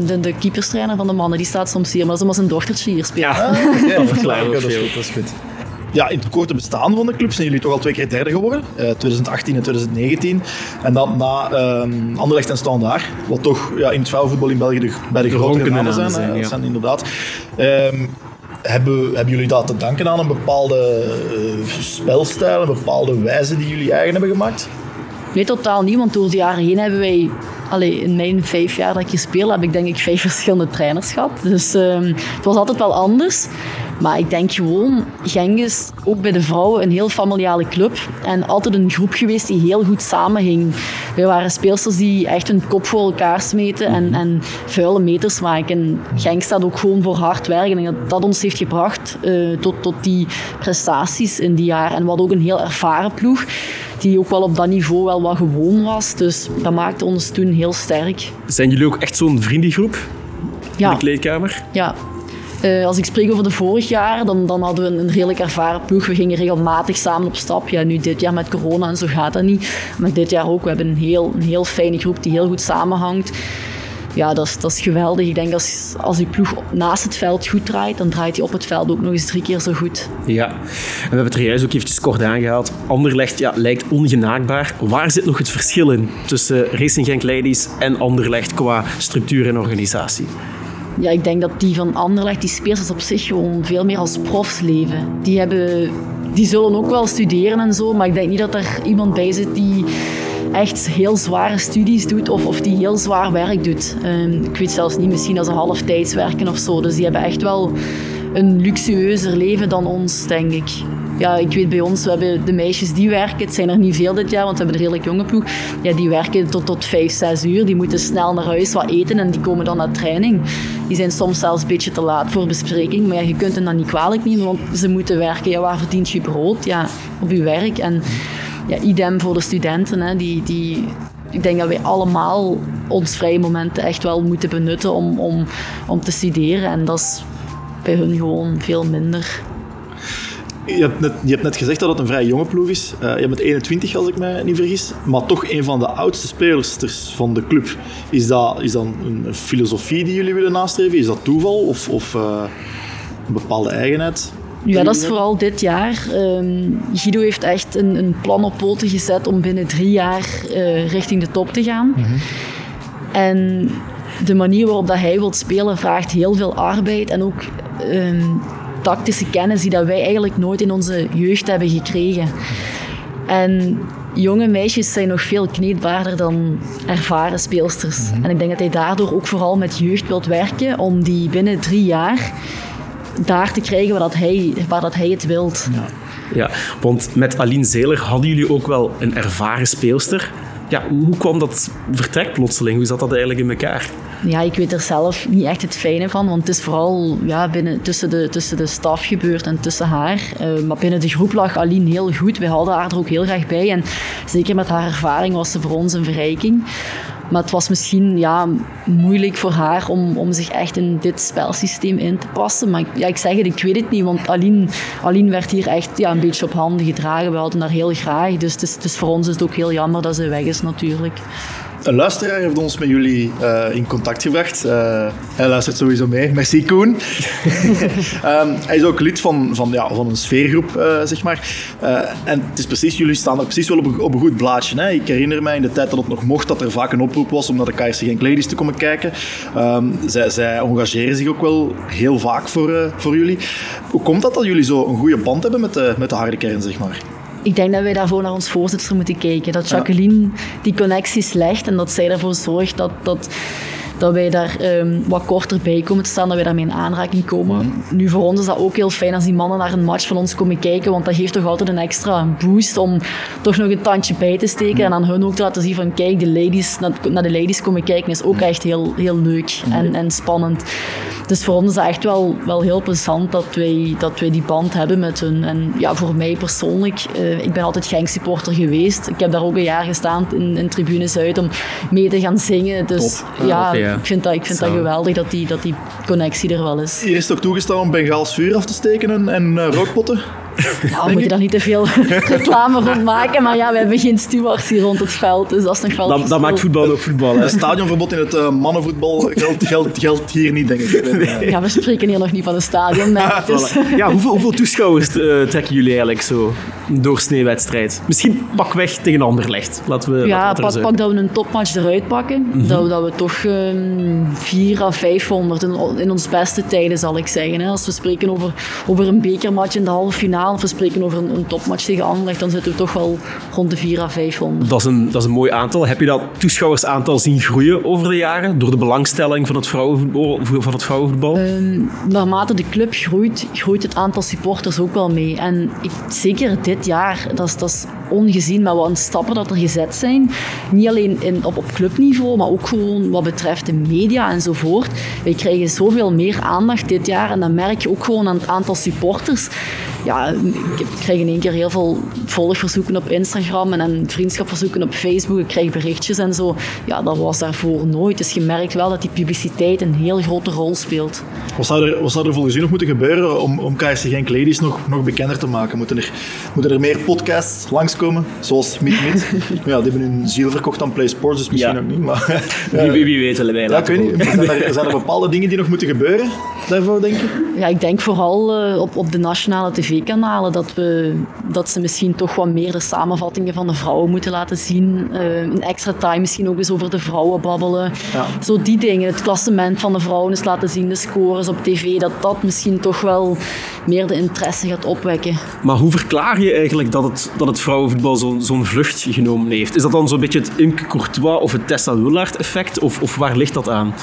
de, de keeperstrainer van de mannen, die staat soms hier, maar dat is omdat zijn dochtertje hier speelt. Ja. Ja, Dat dat, verklaart dat, is veel. goed, dat is goed. Ja, in het korte bestaan van de club zijn jullie toch al twee keer derde geworden. eh, 2018 en 2019. En dan na ehm Anderlecht en Standaard, wat toch ja, in het vrouwenvoetbal in België de, bij de grotere ronkende namen zijn. ja. dat zijn inderdaad. Ehm, hebben, hebben jullie dat te danken aan een bepaalde eh, spelstijl, een bepaalde wijze die jullie eigen hebben gemaakt? Nee, totaal niet, want door de jaren heen hebben wij... Allee, in mijn vijf jaar dat ik gespeeld heb, ik denk ik vijf verschillende trainers gehad. Dus ehm, het was altijd wel anders. Maar ik denk gewoon, Genk is ook bij de vrouwen een heel familiale club. En altijd een groep geweest die heel goed samenhing. wij waren speelsters die echt hun kop voor elkaar smeten en, en vuile meters maken. En Genk staat ook gewoon voor hard werken. En dat, dat ons heeft gebracht uh, tot, tot die prestaties in die jaar. En we hadden ook een heel ervaren ploeg die ook wel op dat niveau wel wat gewoon was. Dus dat maakte ons toen heel sterk. Zijn jullie ook echt zo'n vriendengroep ja. in de kleedkamer? Ja. Uh, als ik spreek over de vorig jaar, dan, dan hadden we een redelijk ervaren ploeg. We gingen regelmatig samen op stap. Ja, nu dit jaar met corona en zo gaat dat niet. Maar dit jaar ook. We hebben een heel, een heel fijne groep die heel goed samenhangt ja, dat is, dat is geweldig. Ik denk als, als die ploeg naast het veld goed draait, dan draait hij op het veld ook nog eens drie keer zo goed. Ja, en we hebben het er juist ook eventjes kort aangehaald. Anderlecht ja, lijkt ongenaakbaar. Waar zit nog het verschil in tussen Racing Genk Ladies en Anderlecht qua structuur en organisatie? Ja, ik denk dat die van Anderlecht, die speelsters op zich gewoon veel meer als profs leven. Die, hebben, die zullen ook wel studeren en zo, maar ik denk niet dat er iemand bij zit die echt heel zware studies doet of, of die heel zwaar werk doet. Um, ik weet zelfs niet, misschien als ze halftijds werken of zo. Dus die hebben echt wel een luxueuzer leven dan ons, denk ik. Ja, ik weet bij ons, we hebben de meisjes die werken, het zijn er niet veel dit jaar, want we hebben een redelijk jonge ploeg. Ja, die werken tot, tot 5, 6 uur, die moeten snel naar huis wat eten en die komen dan naar training. Die zijn soms zelfs een beetje te laat voor bespreking, maar je kunt hen dan niet kwalijk nemen, want ze moeten werken. Ja, waar verdient je brood? Ja, op je werk. En ja, idem voor de studenten. Hè, die, die, ik denk dat wij allemaal ons vrije momenten echt wel moeten benutten om, om, om te studeren. En dat is bij hun gewoon veel minder. Je hebt, net, je hebt net gezegd dat het een vrij jonge ploeg is. Uh, je bent 21 als ik me niet vergis. Maar toch een van de oudste spelers van de club. Is dat, is dat een filosofie die jullie willen nastreven? Is dat toeval of, of uh, een bepaalde eigenheid? Ja, dat is vooral dit jaar. Um, Guido heeft echt een, een, plan op poten gezet om binnen drie jaar uh, richting de top te gaan. Mm -hmm. En de manier waarop dat hij wil spelen vraagt heel veel arbeid en ook um, tactische kennis die dat wij eigenlijk nooit in onze jeugd hebben gekregen. En jonge meisjes zijn nog veel kneedbaarder dan ervaren speelsters. Mm -hmm. En ik denk dat hij daardoor ook vooral met jeugd wilt werken om die binnen drie jaar daar te krijgen waar, dat hij, waar dat hij het wilt. Ja. ja, want met Aline Zeler hadden jullie ook wel een ervaren speelster. Ja, hoe kwam dat vertrek plotseling? Hoe zat dat eigenlijk in elkaar? Ja, ik weet er zelf niet echt het fijne van, want het is vooral ja, binnen, tussen, de, tussen de staf gebeurd en tussen haar. Uh, maar binnen de groep lag Aline heel goed. We hadden haar er ook heel graag bij. En zeker met haar ervaring was ze voor ons een verrijking. Maar het was misschien ja, moeilijk voor haar om, om zich echt in dit spelsysteem in te passen. Maar ja, ik zeg het, ik weet het niet. Want Aline, Aline werd hier echt ja, een beetje op handen gedragen. We hadden haar heel graag. Dus, dus, dus voor ons is het ook heel jammer dat ze weg is natuurlijk. Een luisteraar heeft ons met jullie uh, in contact gebracht. Uh, hij luistert sowieso mee. Merci Koen. um, hij is ook lid van, van, ja, van een sfeergroep, uh, zeg maar. en het is precies, jullie staan er precies wel op een, op een goed blaadje. Hè? Ik herinner mij in de tijd dat het nog mocht, dat er vaak een oproep was om naar de KRC Genk Ladies te komen kijken. Um, zij, zij engageren zich ook wel heel vaak voor, voor jullie. Hoe komt dat dat jullie zo een goede band hebben met de, met de harde kern, zeg maar? Ik denk dat wij daarvoor naar ons voorzitter moeten kijken. Dat Jacqueline die connecties legt en dat zij ervoor zorgt dat, dat, dat wij daar um, wat korter bij komen te staan, dat wij daarmee in aanraking komen. Nu, voor ons is dat ook heel fijn als die mannen naar een match van ons komen kijken, want dat geeft toch altijd een extra boost om toch nog een tandje bij te steken en aan hun ook te laten zien van kijk, de ladies, naar, de ladies komen kijken is ook echt heel, heel leuk en, en spannend. Dus voor ons is dat echt wel, wel heel plezant dat wij, dat wij die band hebben met hun. En ja, voor mij persoonlijk, uh, ik ben altijd Genk supporter geweest. Ik heb daar ook een jaar gestaan in, in Tribune Zuid om mee te gaan zingen. Dus Top. ja, ja. ik vind, dat, ik vind dat geweldig dat die, dat die connectie er wel is. Hier is toch toegestaan om Bengaals vuur af te steken en, en uh, rookpotten? Nou, we moeten daar niet te veel reclame van maken. Maar ja, we hebben geen stewards hier rond het veld. Dus dat is nog wel Dat, dat maakt voetbal ook voetbal. Hè? Een stadionverbod in het uh, mannenvoetbal geldt, geldt, geldt hier niet, denk ik. Nee. Ja, we spreken hier nog niet van een stadion. Nee, dus. Ja, hoeveel, hoeveel toeschouwers uh, trekken jullie eigenlijk zo door sneeuwwedstrijd? Misschien pakweg tegen een ander licht. Laten we, ja, laten we pak, pak dat we een topmatch eruit pakken. Mm -hmm. dat, we, dat we toch um, 4 à 500 in, in ons beste tijden, zal ik zeggen. Hè. Als we spreken over, over een bekermatch in de halve finale of we spreken over een, een topmatch tegen Anderlecht, dan zitten we toch wel rond de 4 à 500. Dat is, een, dat is een mooi aantal. Heb je dat toeschouwersaantal zien groeien over de jaren? Door de belangstelling van het vrouwenvoetbal? Van het vrouwenvoetbal? Um, naarmate de club groeit, groeit het aantal supporters ook wel mee. En ik, zeker dit jaar, dat is, dat is ongezien met wat stappen dat er gezet zijn. Niet alleen in, op, op clubniveau, maar ook gewoon wat betreft de media enzovoort. Wij krijgen zoveel meer aandacht dit jaar en dan merk je ook gewoon aan het aantal supporters ja, ik krijg in één keer heel veel volgverzoeken op Instagram en, en vriendschapverzoeken op Facebook. Ik krijg berichtjes en zo. Ja, dat was daarvoor nooit. Dus je merkt wel dat die publiciteit een heel grote rol speelt. Wat zou er, wat zou er volgens u nog moeten gebeuren om, om KSC Genk Ladies nog, nog bekender te maken? Moeten er, moeten er meer podcasts langskomen, zoals Meet Meet? ja, die hebben hun ziel verkocht aan Play Sports, dus misschien Ja. ook niet. Maar, Wie, wie, wie weet, wij ja, ik weet niet. Zijn er, zijn er bepaalde dingen die nog moeten gebeuren daarvoor, denk je? Ja, ik denk vooral eh, op, op de nationale tv-kanalen dat, we, dat ze misschien toch wat meer de samenvattingen van de vrouwen moeten laten zien. Eh, een extra time misschien ook eens over de vrouwen babbelen. Ja. Zo die dingen. Het klassement van de vrouwen eens laten zien, de scores op tv. Dat dat misschien toch wel meer de interesse gaat opwekken. Maar hoe verklaar je eigenlijk dat het, dat het vrouwenvoetbal zo'n zo'n vlucht genomen heeft? Is dat dan zo'n beetje het Imke Courtois of het Tessa Willaert effect? Of, of waar ligt dat aan?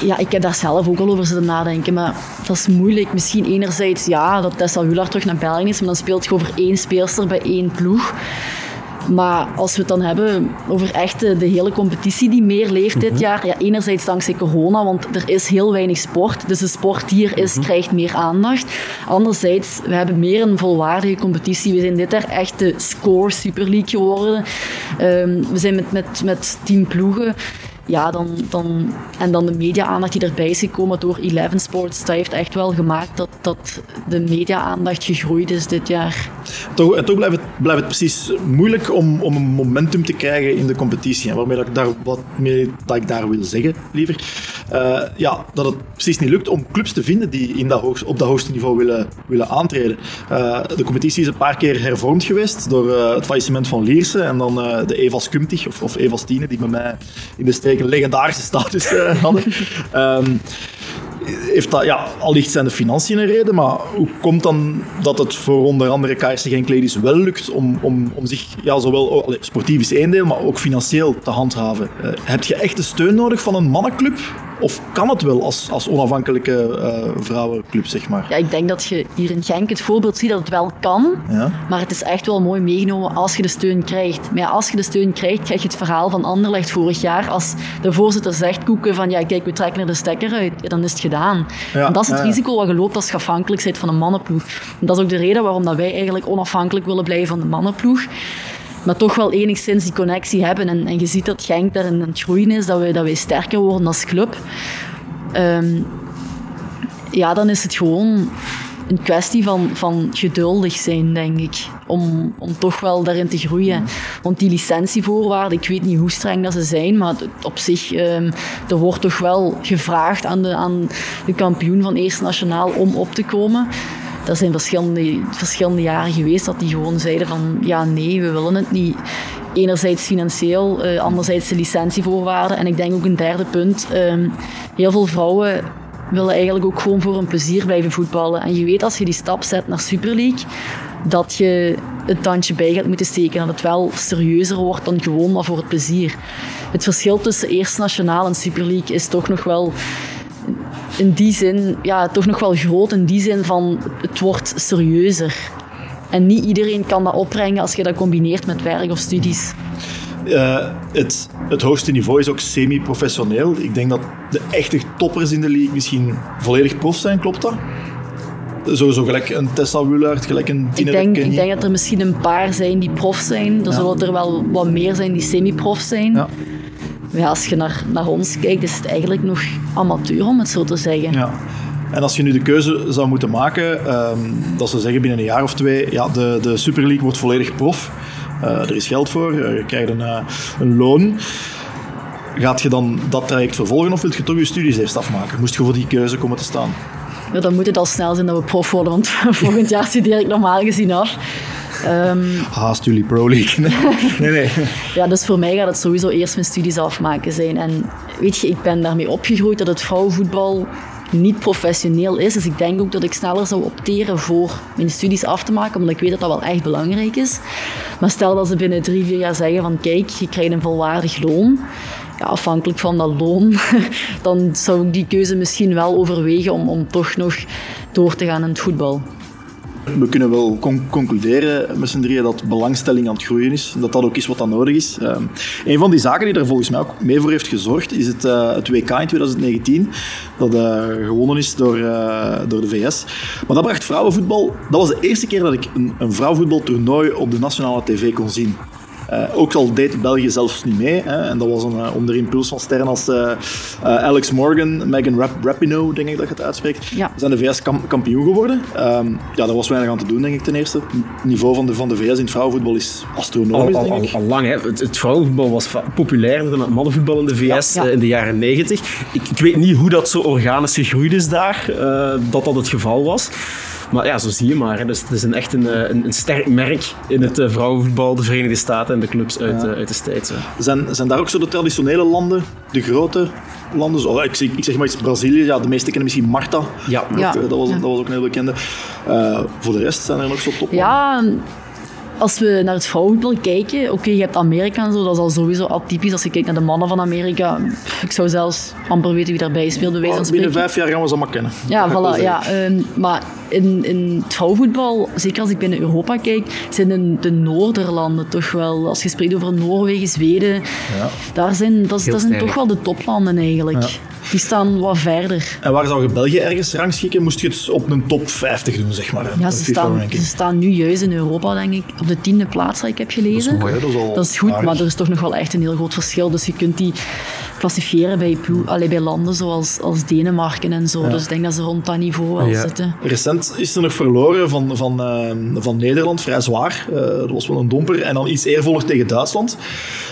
Ja, ik heb daar zelf ook al over zitten nadenken, maar dat is moeilijk. Misschien enerzijds ja, dat Tessa Wulaar terug naar België is, maar dan speelt je over één speelster bij één ploeg. Maar als we het dan hebben over echt de, de hele competitie die meer leeft dit jaar, ja, enerzijds dankzij corona, want er is heel weinig sport, dus de sport die er is, krijgt meer aandacht. Anderzijds, we hebben meer een volwaardige competitie. We zijn dit jaar echt de score Super League geworden. Ehm, we zijn met, met, met tien ploegen. Ja, dan, dan, en dan de media-aandacht die erbij is gekomen door Eleven Sports, dat heeft echt wel gemaakt dat, dat de media-aandacht gegroeid is dit jaar. Toch, en toch blijft het, blijft het precies moeilijk om, om een momentum te krijgen in de competitie. En waarmee dat ik daar, wat meer dat ik daar wil zeggen, liever. Eh, ja, dat het precies niet lukt om clubs te vinden die in dat op dat hoogste niveau willen, willen aantreden. Eh, de competitie is een paar keer hervormd geweest door eh, het faillissement van Lierse en dan de Evas Kumtig, of, of Evas Tiene, die bij mij in de streek een legendarische status hadden. Ehm, heeft dat, ja, allicht zijn de financiën een reden, maar hoe komt dan dat het voor onder andere KSC Genk Ladies wel lukt om, om, om zich, ja, zowel oh, sportief is één deel, maar ook financieel te handhaven? Heb je echt de steun nodig van een mannenclub? Of kan het wel als, als onafhankelijke eh, vrouwenclub, zeg maar? Ja, ik denk dat je hier in Genk het voorbeeld ziet dat het wel kan. Ja. Maar het is echt wel mooi meegenomen als je de steun krijgt. Maar ja, als je de steun krijgt, krijg je het verhaal van Anderlecht vorig jaar. Als de voorzitter zegt, Koeken, van ja, kijk, we trekken er de stekker uit, ja, dan is het gedaan. En dat is het risico wat je loopt als je afhankelijk bent van een mannenploeg. En dat is ook de reden waarom dat wij eigenlijk onafhankelijk willen blijven van de mannenploeg. Maar toch wel enigszins die connectie hebben. En, en je ziet dat Genk daar aan het groeien is, dat wij, dat wij sterker worden als club. Ehm, ja, dan is het gewoon een kwestie van, van geduldig zijn, denk ik. Om, om toch wel daarin te groeien. Want die licentievoorwaarden, ik weet niet hoe streng dat ze zijn, maar op zich, ehm, er wordt toch wel gevraagd aan de, aan de kampioen van Eerste Nationaal om op te komen. Er zijn verschillende, verschillende jaren geweest dat die gewoon zeiden van ja, nee, we willen het niet. Enerzijds financieel, eh, anderzijds de licentievoorwaarden. En ik denk ook een derde punt, ehm, heel veel vrouwen willen eigenlijk ook gewoon voor hun plezier blijven voetballen. En je weet als je die stap zet naar Super League, dat je een tandje bij gaat moeten steken. Dat het wel serieuzer wordt dan gewoon maar voor het plezier. Het verschil tussen Eerste Nationaal en Super League is toch nog wel in die zin, ja, toch nog wel groot. In die zin van het wordt serieuzer. En niet iedereen kan dat opbrengen als je dat combineert met werk of studies. Eh, het, het hoogste niveau is ook semi-professioneel. Ik denk dat de echte toppers in de league misschien volledig prof zijn, klopt dat? Sowieso gelijk een Tessa Wullaert, gelijk een Ik Tine denk, ik denk dat er misschien een paar zijn die prof zijn. Er zullen er wel wat meer zijn die semi-prof zijn. Ja. Ja, als je naar, naar ons kijkt, is het eigenlijk nog amateur, om het zo te zeggen. Ja. En als je nu de keuze zou moeten maken, ehm, dat ze zeggen binnen een jaar of twee, ja, de, de Super League wordt volledig prof. Eh, er is geld voor, eh, je krijgt een, eh, een loon. Gaat je dan dat traject vervolgen of wil je toch je studies eerst afmaken? Moest je voor die keuze komen te staan? Ja, dan moet het al snel zijn dat we prof worden, want volgend jaar studeer ik normaal gezien af. Ehm, Haast jullie Pro League. Nee, nee. nee. Ja, dus voor mij gaat het sowieso eerst mijn studies afmaken zijn. En weet je, ik ben daarmee opgegroeid dat het vrouwenvoetbal niet professioneel is. Dus ik denk ook dat ik sneller zou opteren voor mijn studies af te maken, omdat ik weet dat dat wel echt belangrijk is. Maar stel dat ze binnen drie, vier jaar zeggen van kijk, je krijgt een volwaardig loon. Ja, afhankelijk van dat loon, dan zou ik die keuze misschien wel overwegen om, om toch nog door te gaan in het voetbal. We kunnen wel con- concluderen met z'n dat belangstelling aan het groeien is. Dat dat ook is wat dan nodig is. Ehm, een van die zaken die er volgens mij ook mee voor heeft gezorgd, is het, eh, het WK in 2019. Dat eh, gewonnen is door, eh, door de VS. Maar dat bracht vrouwenvoetbal. Dat was de eerste keer dat ik een, een vrouwenvoetbaltoernooi op de nationale tv kon zien. Eh, ook al deed België zelfs niet mee. Hè, en dat was een, eh, onder impuls van sterren als eh, eh, Alex Morgan, Megan Rap Rapinoe, denk ik dat je het uitspreekt. Ja. Zijn de VS kam- kampioen geworden. Ehm, ja, daar was weinig aan te doen, denk ik ten eerste. Het niveau van de, van de VS in het vrouwenvoetbal is astronomisch, Al, al, denk ik. al lang. Hè. Het, het vrouwenvoetbal was populairder dan het mannenvoetbal in de VS Ja. in de jaren 90. Ik, ik weet niet hoe dat zo organisch gegroeid is daar, eh, dat dat het geval was. Maar ja, zo zie je maar. Hè. Dus het is een, echt een, eh, een, een sterk merk in het eh, vrouwenvoetbal, de Verenigde Staten en de clubs uit, eh, uit de States. hè. Zijn, zijn daar ook zo de traditionele landen, de grote landen? Zo, ik, zeg, ik zeg maar iets Brazilië, ja, de meeste kennen misschien Marta. Ja. Ja. Dat, was, dat was ook een heel bekende. Eh, voor de rest zijn er nog zo top. Ja, als we naar het vrouwenvoetbal kijken, oké, je hebt Amerika en zo, dat is al sowieso atypisch. Als je kijkt naar de mannen van Amerika, pff, ik zou zelfs amper weten wie daarbij speelt, bij wijze van Binnen vijf jaar gaan we ze allemaal kennen. Ja, voilà, ja. ehm, maar in, in het vrouwenvoetbal, zeker als ik binnen Europa kijk, zijn de, de Noorderlanden toch wel, als je spreekt over Noorwegen, Zweden, daar zijn, dat, zijn toch wel de toplanden eigenlijk. Die staan wat verder. En waar zou je België ergens rangschikken? Moest je het op een top 50 doen, zeg maar. Ja, ze staan, ze staan nu juist in Europa, denk ik, op de tiende plaats, dat ik heb gelezen. mooi, hè? Dat is al Dat is goed, aardig. maar er is toch nog wel echt een heel groot verschil. Dus je kunt die klassifiëren bij, allee, bij landen zoals als Denemarken en zo. Dus ik denk dat ze rond dat niveau wel Ja. zitten. Recent is er nog verloren van, van, eh, van Nederland, vrij zwaar. Eh, dat was wel een domper. En dan iets eervoller tegen Duitsland.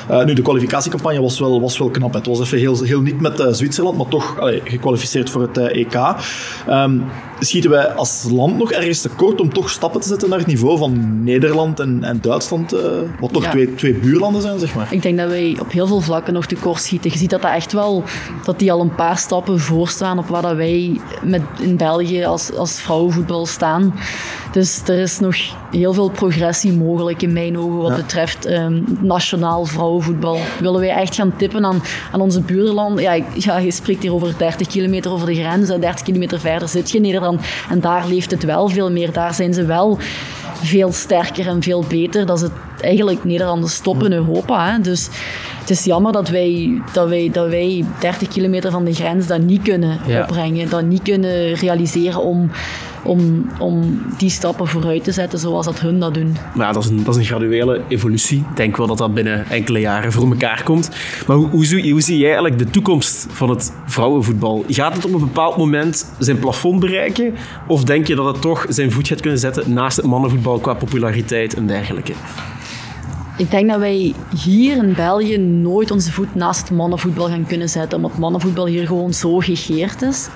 Eh, nu, de kwalificatiecampagne was wel, was wel knap. Het was even heel, heel niet met eh, Zwitserland, maar toch allee, gekwalificeerd voor het EK. Ehm, schieten wij als land nog ergens tekort om toch stappen te zetten naar het niveau van Nederland en, en Duitsland, eh, wat toch Ja. twee, twee buurlanden zijn, zeg maar. Ik denk dat wij op heel veel vlakken nog tekort schieten. Je ziet dat dat echt wel, dat die al een paar stappen voorstaan op waar dat wij met, in België als, als vrouwenvoetbal staan. Dus er is nog heel veel progressie mogelijk in mijn ogen wat betreft ehm, nationaal vrouwenvoetbal. Willen wij echt gaan tippen aan, aan onze buurlanden? Ja, ja, je spreekt hier over 30 kilometer over de grens. en 30 kilometer verder zit je in Nederland. En daar leeft het wel veel meer. Daar zijn ze wel veel sterker en veel beter. Dat is het eigenlijk Nederlanders top in Europa. Hè. Dus het is jammer dat wij, dat, wij, dat wij 30 kilometer van de grens dat niet kunnen Ja. opbrengen. Dat niet kunnen realiseren om, om, om die stappen vooruit te zetten zoals dat hun dat doen. Maar ja, dat is, een, dat is een graduele evolutie. Ik denk wel dat dat binnen enkele jaren voor elkaar komt. Maar hoe, hoe, zie- hoe zie jij eigenlijk de toekomst van het vrouwenvoetbal? Gaat het op een bepaald moment zijn plafond bereiken? Of denk je dat het toch zijn voet gaat kunnen zetten naast het mannenvoetbal qua populariteit en dergelijke? Ik denk dat wij hier in België nooit onze voet naast mannenvoetbal gaan kunnen zetten, omdat mannenvoetbal hier gewoon zo gegeerd is.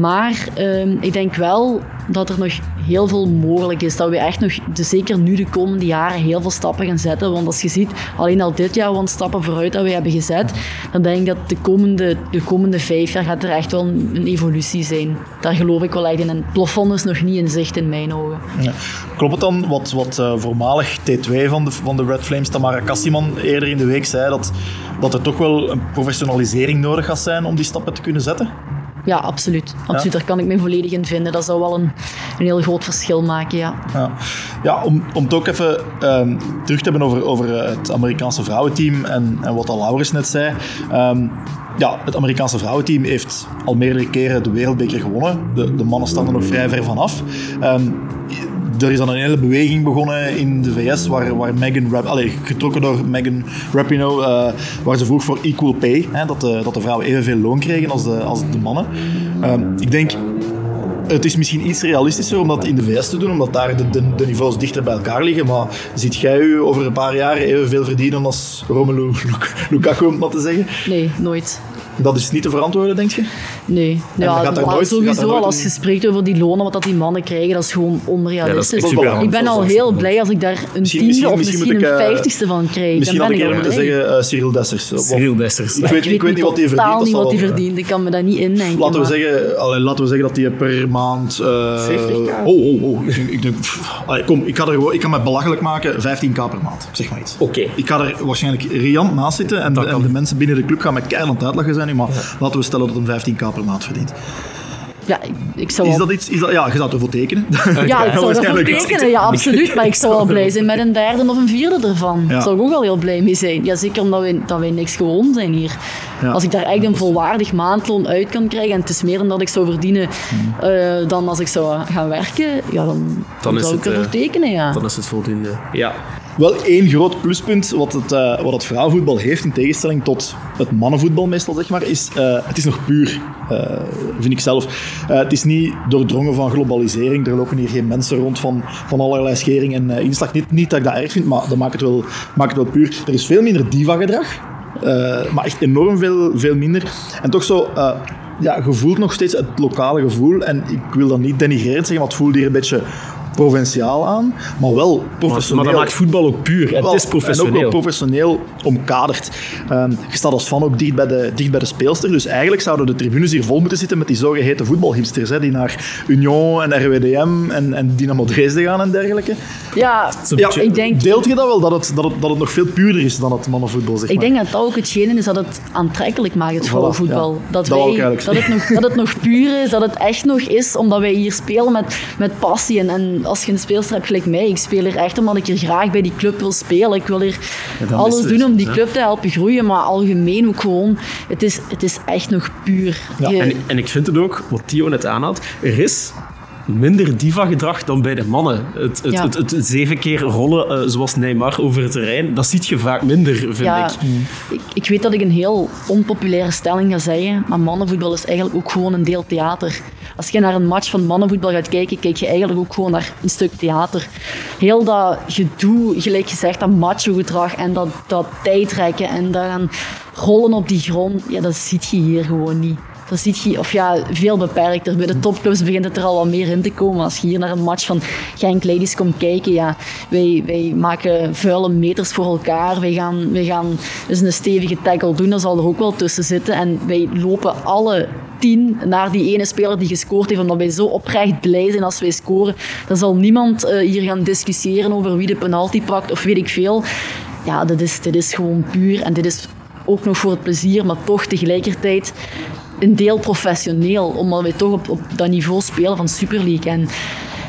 Maar ehm, ik denk wel dat er nog heel veel mogelijk is. Dat we echt nog, dus zeker nu de komende jaren, heel veel stappen gaan zetten. Want als je ziet, alleen al dit jaar wat stappen vooruit dat we hebben gezet, dan denk ik dat de komende, de komende vijf jaar gaat er echt wel een, een evolutie zijn. Daar geloof ik wel echt in. En het plafond is nog niet in zicht in mijn ogen. Ja. Klopt het dan wat, wat eh, voormalig T2 van de, van de Red Flames, Tamara Kassiman, eerder in de week zei, dat, dat er toch wel een professionalisering nodig gaat zijn om die stappen te kunnen zetten? Ja, absoluut. absoluut. Ja. Daar kan ik me volledig in vinden. Dat zou wel een, een heel groot verschil maken, ja. Ja, ja om, om het ook even ehm, terug te hebben over, over het Amerikaanse vrouwenteam en, en wat al Laurens net zei. Ehm, ja, het Amerikaanse vrouwenteam heeft al meerdere keren de wereldbeker gewonnen. De, de mannen staan er nog vrij ver vanaf. Ehm, er is dan een hele beweging begonnen in de VS, waar, waar Megan Rap, getrokken door Megan Rapinoe, eh, waar ze vroeg voor equal pay, hè, dat, de, dat de vrouwen evenveel loon kregen als de, als de mannen. Ehm, ik denk het is misschien iets realistischer om dat in de VS te doen, omdat daar de, de, niveaus dichter bij elkaar liggen. Maar ziet jij u over een paar jaar evenveel verdienen als Romelu Luk- Lukaku, om maar te zeggen? Nee, nooit. Dat is niet te verantwoorden, denk je? Nee. Ja, gaat er nooit- sowieso nooit al als een- je spreekt over die lonen, wat dat die mannen krijgen, dat is gewoon onrealistisch. super. ik ben al heel blij als ik daar een Misschien- tiende misschien- of misschien ik, een eh, vijftigste van krijg. Misschien dan had ik ik eerder moeten zeggen eh, Cyril Dessers. Cyril Dessers. Ik weet, ik weet niet wat hij verdient. dat niet wat hij verdient. Ik kan me dat niet indenken. Laten we, zeggen, allee, laten we zeggen dat hij per maand. eh, 70k? oh, oh, oh. Ik denk, ik denk, pff, allee, kom, ik, ga er gewoon, ik kan me belachelijk maken. 15k per maand, zeg maar iets. Oké. Ik ga er waarschijnlijk riant naast zitten en, de, en de mensen binnen de club gaan me keihard aan het uitlachen zijn. Nu, Maar laten we stellen dat hij 15k per maand verdient. ja, ik, zou Is dat iets... Is dat, ja, je zou ervoor tekenen. Ja, ik zou ervoor tekenen, ja, absoluut. Maar ik zou wel blij zijn met een derde of een vierde ervan. Daar zou ik ook wel heel blij mee zijn. Ja, zeker omdat wij, dat wij niks gewoon zijn hier. Als ik daar echt een volwaardig maandloon uit kan krijgen, en het is meer dan dat ik zou verdienen Hmm. eh, dan als ik zou gaan werken, ja, dan, dan, is zou het, ik ervoor eh, tekenen, ja. Dan is het voldoende. Ja. Wel één groot pluspunt wat het, eh, wat het vrouwenvoetbal heeft, in tegenstelling tot het mannenvoetbal meestal, zeg maar, is eh, het is nog puur, eh, vind ik zelf. Eh, het is niet doordrongen van globalisering. Er lopen hier geen mensen rond van, van allerlei schering en inslag. Niet, niet dat ik dat erg vind, maar dat maakt het wel, maakt het wel puur. Er is veel minder diva-gedrag. Eh, maar echt enorm veel, veel minder. En toch zo... eh, ja, je voelt nog steeds het lokale gevoel. En ik wil dat niet denigrerend zeggen, maar het voelt hier een beetje provinciaal aan. Maar wel professioneel. maar dat maakt voetbal ook puur. Wel, het is En ook professioneel. wel professioneel omkaderd. Ehm, je staat als fan ook dicht bij, de, dicht bij de speelster. Dus eigenlijk zouden de tribunes hier vol moeten zitten met die zogeheten voetbalhipsters. Hè, die naar Union en RWDM en, en Dynamo Dresden gaan en dergelijke. Ja, Ja, beetje- ik denk... Deelt je dat wel, dat het, dat, het, dat het nog veel puurder is dan het mannenvoetbal? Zeg Ik maar? denk dat dat ook hetgene is dat het aantrekkelijk maakt, het vrouwenvoetbal. ja. Dat, Dat wij, ik dat, het nog, dat het nog puur is, dat het echt nog is, omdat wij hier spelen met, met passie. En, en als je een speelster hebt gelijk mij, ik speel hier echt omdat ik hier graag bij die club wil spelen. Ik wil hier dan alles het, doen om die hè? club te helpen groeien, maar algemeen ook gewoon, het is, het is echt nog puur. Je- En, en ik vind het ook, wat Theo net aanhaalt, er is minder diva-gedrag dan bij de mannen. Het, het, Ja. het, het, zeven keer rollen, eh, zoals Neymar, over het terrein, dat ziet je vaak minder, vind Ja, ik. ik, ik weet dat ik een heel onpopulaire stelling ga zeggen, maar mannenvoetbal is eigenlijk ook gewoon een deel theater. Als je naar een match van mannenvoetbal gaat kijken, kijk je eigenlijk ook gewoon naar een stuk theater. Heel dat gedoe, gelijk gezegd, dat macho-gedrag en dat, dat tijdrekken en dat gaan rollen op die grond, ja, dat ziet je hier gewoon niet. Je, of ja, veel beperkter. Bij de topclubs begint het er al wat meer in te komen. Als je hier naar een match van Genk Ladies komt kijken, ja, wij, wij maken vuile meters voor elkaar. Wij gaan, wij gaan dus een stevige tackle doen, dat zal er ook wel tussen zitten. En wij lopen alle tien naar die ene speler die gescoord heeft, omdat wij zo oprecht blij zijn als wij scoren. Dan zal niemand eh, hier gaan discussiëren over wie de penalty pakt of weet ik veel. Ja, dit is, dit is gewoon puur en dit is ook nog voor het plezier, maar toch tegelijkertijd een deel professioneel, omdat wij toch op, op dat niveau spelen van Super League. En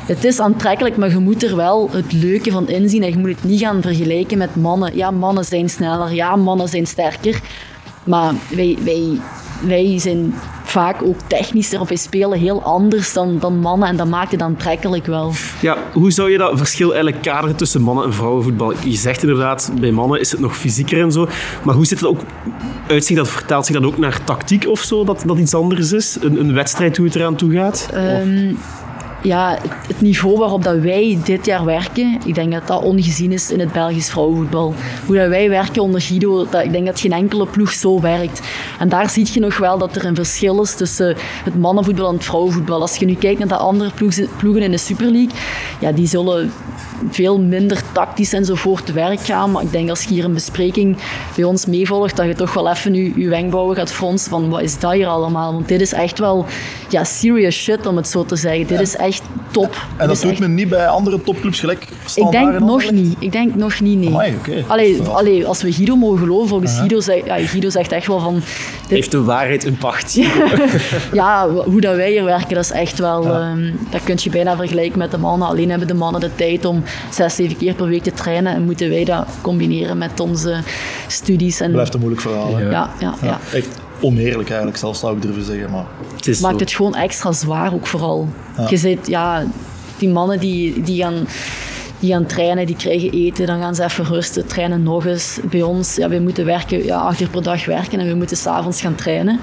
het is aantrekkelijk, maar je moet er wel het leuke van inzien en je moet het niet gaan vergelijken met mannen. Ja, mannen zijn sneller, ja, mannen zijn sterker, maar wij, wij, wij zijn vaak ook technischer of wij spelen heel anders dan, dan mannen en dat maakt het aantrekkelijk wel. Ja, hoe zou je dat verschil eigenlijk kaderen tussen mannen- en vrouwenvoetbal? Je zegt inderdaad, bij mannen is het nog fysieker en zo. Maar hoe zit het ook uit zich? Dat vertaalt zich dat ook naar tactiek of zo? Dat dat iets anders is? Een, een wedstrijd, hoe het eraan toe gaat? Ehm, ja, het, niveau waarop dat wij dit jaar werken, ik denk dat dat ongezien is in het Belgisch vrouwenvoetbal. Hoe dat wij werken onder Guido, dat, ik denk dat geen enkele ploeg zo werkt. En daar zie je nog wel dat er een verschil is tussen het mannenvoetbal en het vrouwenvoetbal. Als je nu kijkt naar de andere ploegen in de Super League, ja, die zullen veel minder tactisch enzovoort te werk gaan. Maar ik denk als je hier een bespreking bij ons meevolgt, dat je toch wel even je, je wenkbrauwen gaat fronsen van wat is dat hier allemaal? Want dit is echt wel ja, serious shit, om het zo te zeggen. Dit is echt top. En dat doet echt- men niet bij andere topclubs gelijk ik denk en nog niet. Ik denk nog niet, nee. Amai. Allee, allee, als we Guido mogen geloven, volgens Guido, zegt, ja, Guido zegt echt wel van... Dit, Heeft de waarheid een pacht? ja, hoe dat wij hier werken, dat is echt wel... ehm, dat kun je bijna vergelijken met de mannen. Alleen hebben de mannen de tijd om zes, zeven keer per week te trainen en moeten wij dat combineren met onze studies. En, Blijft een moeilijk verhaal. hè. ja, ja, ja. Echt oneerlijk eigenlijk, zelfs zou ik durven zeggen. Maar Het is maakt zo. het gewoon extra zwaar ook vooral. Je zit, ja, die mannen die, die gaan... Die gaan trainen, die krijgen eten, dan gaan ze even rusten, trainen nog eens. Bij ons, ja, wij moeten werken, ja, acht uur per dag werken en we moeten s'avonds gaan trainen.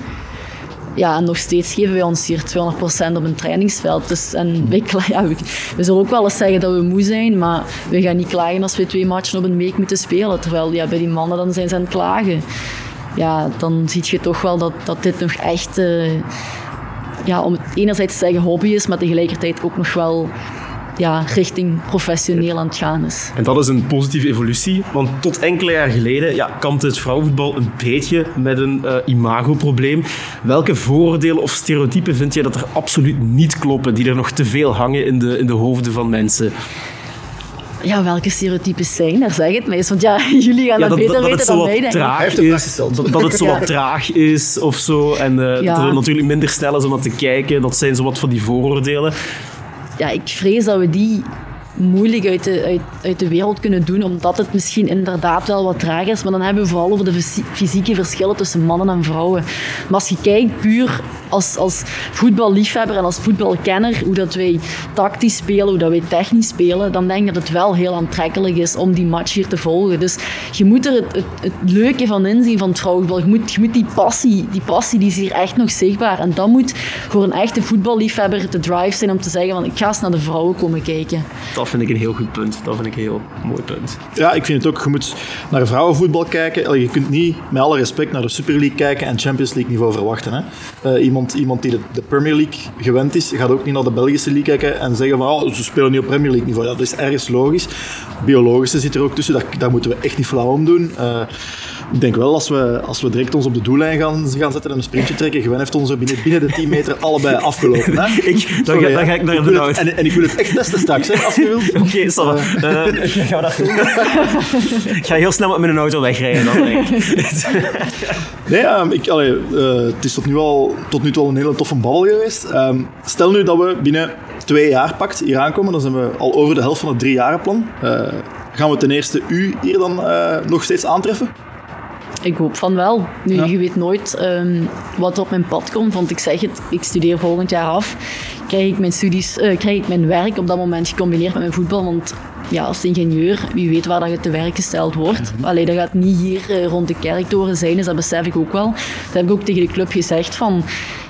Ja, nog steeds geven wij ons hier 200% op een trainingsveld. Dus, en kla- ja, we, we zullen ook wel eens zeggen dat we moe zijn, maar we gaan niet klagen als we twee matchen op een week moeten spelen. Terwijl ja, bij die mannen dan zijn ze aan het klagen. Ja, dan zie je toch wel dat, dat dit nog echt, eh, ja, om het enerzijds te zeggen hobby is, maar tegelijkertijd ook nog wel ja, richting professioneel aan het gaan is. En dat is een positieve evolutie, want tot enkele jaar geleden ja, kampte het vrouwenvoetbal een beetje met een eh, imagoprobleem. Welke vooroordelen of stereotypen vind je dat er absoluut niet kloppen, die er nog te veel hangen in de, in de hoofden van mensen? Ja, welke stereotypes zijn er? Zeg het eens. Want ja, jullie gaan Ja, dat, beter weten zo dan wat mij, denk traag is. Dat, dat het zo Ja. wat traag is of zo. En eh, Ja. dat er natuurlijk minder snel is om dat te kijken. Dat zijn zo wat van die vooroordelen. Ja, ik vrees dat we die moeilijk uit de, uit, uit de wereld kunnen doen, omdat het misschien inderdaad wel wat traag is. Maar dan hebben we vooral over de fysi- fysieke verschillen tussen mannen en vrouwen. Maar als je kijkt puur als, als voetballiefhebber en als voetbalkenner, hoe dat wij tactisch spelen, hoe dat wij technisch spelen, dan denk ik dat het wel heel aantrekkelijk is om die match hier te volgen. Dus je moet er het, het, leuke van inzien van het. Je moet, je moet die passie, die passie die is hier echt nog zichtbaar. En dat moet voor een echte voetballiefhebber de drive zijn om te zeggen van ik ga eens naar de vrouwen komen kijken. Vind ik een heel goed punt. Dat vind ik een heel mooi punt. Ja, ik vind het ook. Je moet naar vrouwenvoetbal kijken. Je kunt niet, met alle respect, naar de Super League kijken en Champions League niveau verwachten. Hè. Eh, iemand, iemand die de, Premier League gewend is, gaat ook niet naar de Belgische League kijken en zeggen van oh, ze spelen niet op Premier League niveau. Dat is ergens logisch. Biologische zit er ook tussen, dat, daar moeten we echt niet flauw om doen. Eh, ik denk wel, als we, als we direct ons op de doellijn gaan, gaan zetten en een sprintje trekken, Gwen heeft ons binnen, binnen de 10 meter allebei afgelopen. Hè? Ik, dan, Sorry, ga, hè. dan ga ik naar de het, en, en ik wil het echt testen straks, hè, als je wilt. Oké, Sava. Eh, gaan we dat doen? ik ga heel snel met mijn auto wegrijden dan, denk ik. Nee, ehm, ik, allee, eh, het is tot nu, al, tot nu toe al een hele toffe babbel geweest. Ehm, stel nu dat we binnen twee jaar pakt hier aankomen, dan zijn we al over de helft van het driejarenplan. Eh gaan we ten eerste u hier dan eh, nog steeds aantreffen? Ik hoop van wel. Nu, Ja. je weet nooit ehm, wat er op mijn pad komt. Want ik zeg het, ik studeer volgend jaar af. Krijg ik mijn studies, eh, krijg ik mijn werk op dat moment gecombineerd met mijn voetbal. Want ja, als ingenieur, wie weet waar dat je te werk gesteld wordt. Allee, dat gaat niet hier eh, rond de kerktoren zijn, dus dat besef ik ook wel. Dat heb ik ook tegen de club gezegd van...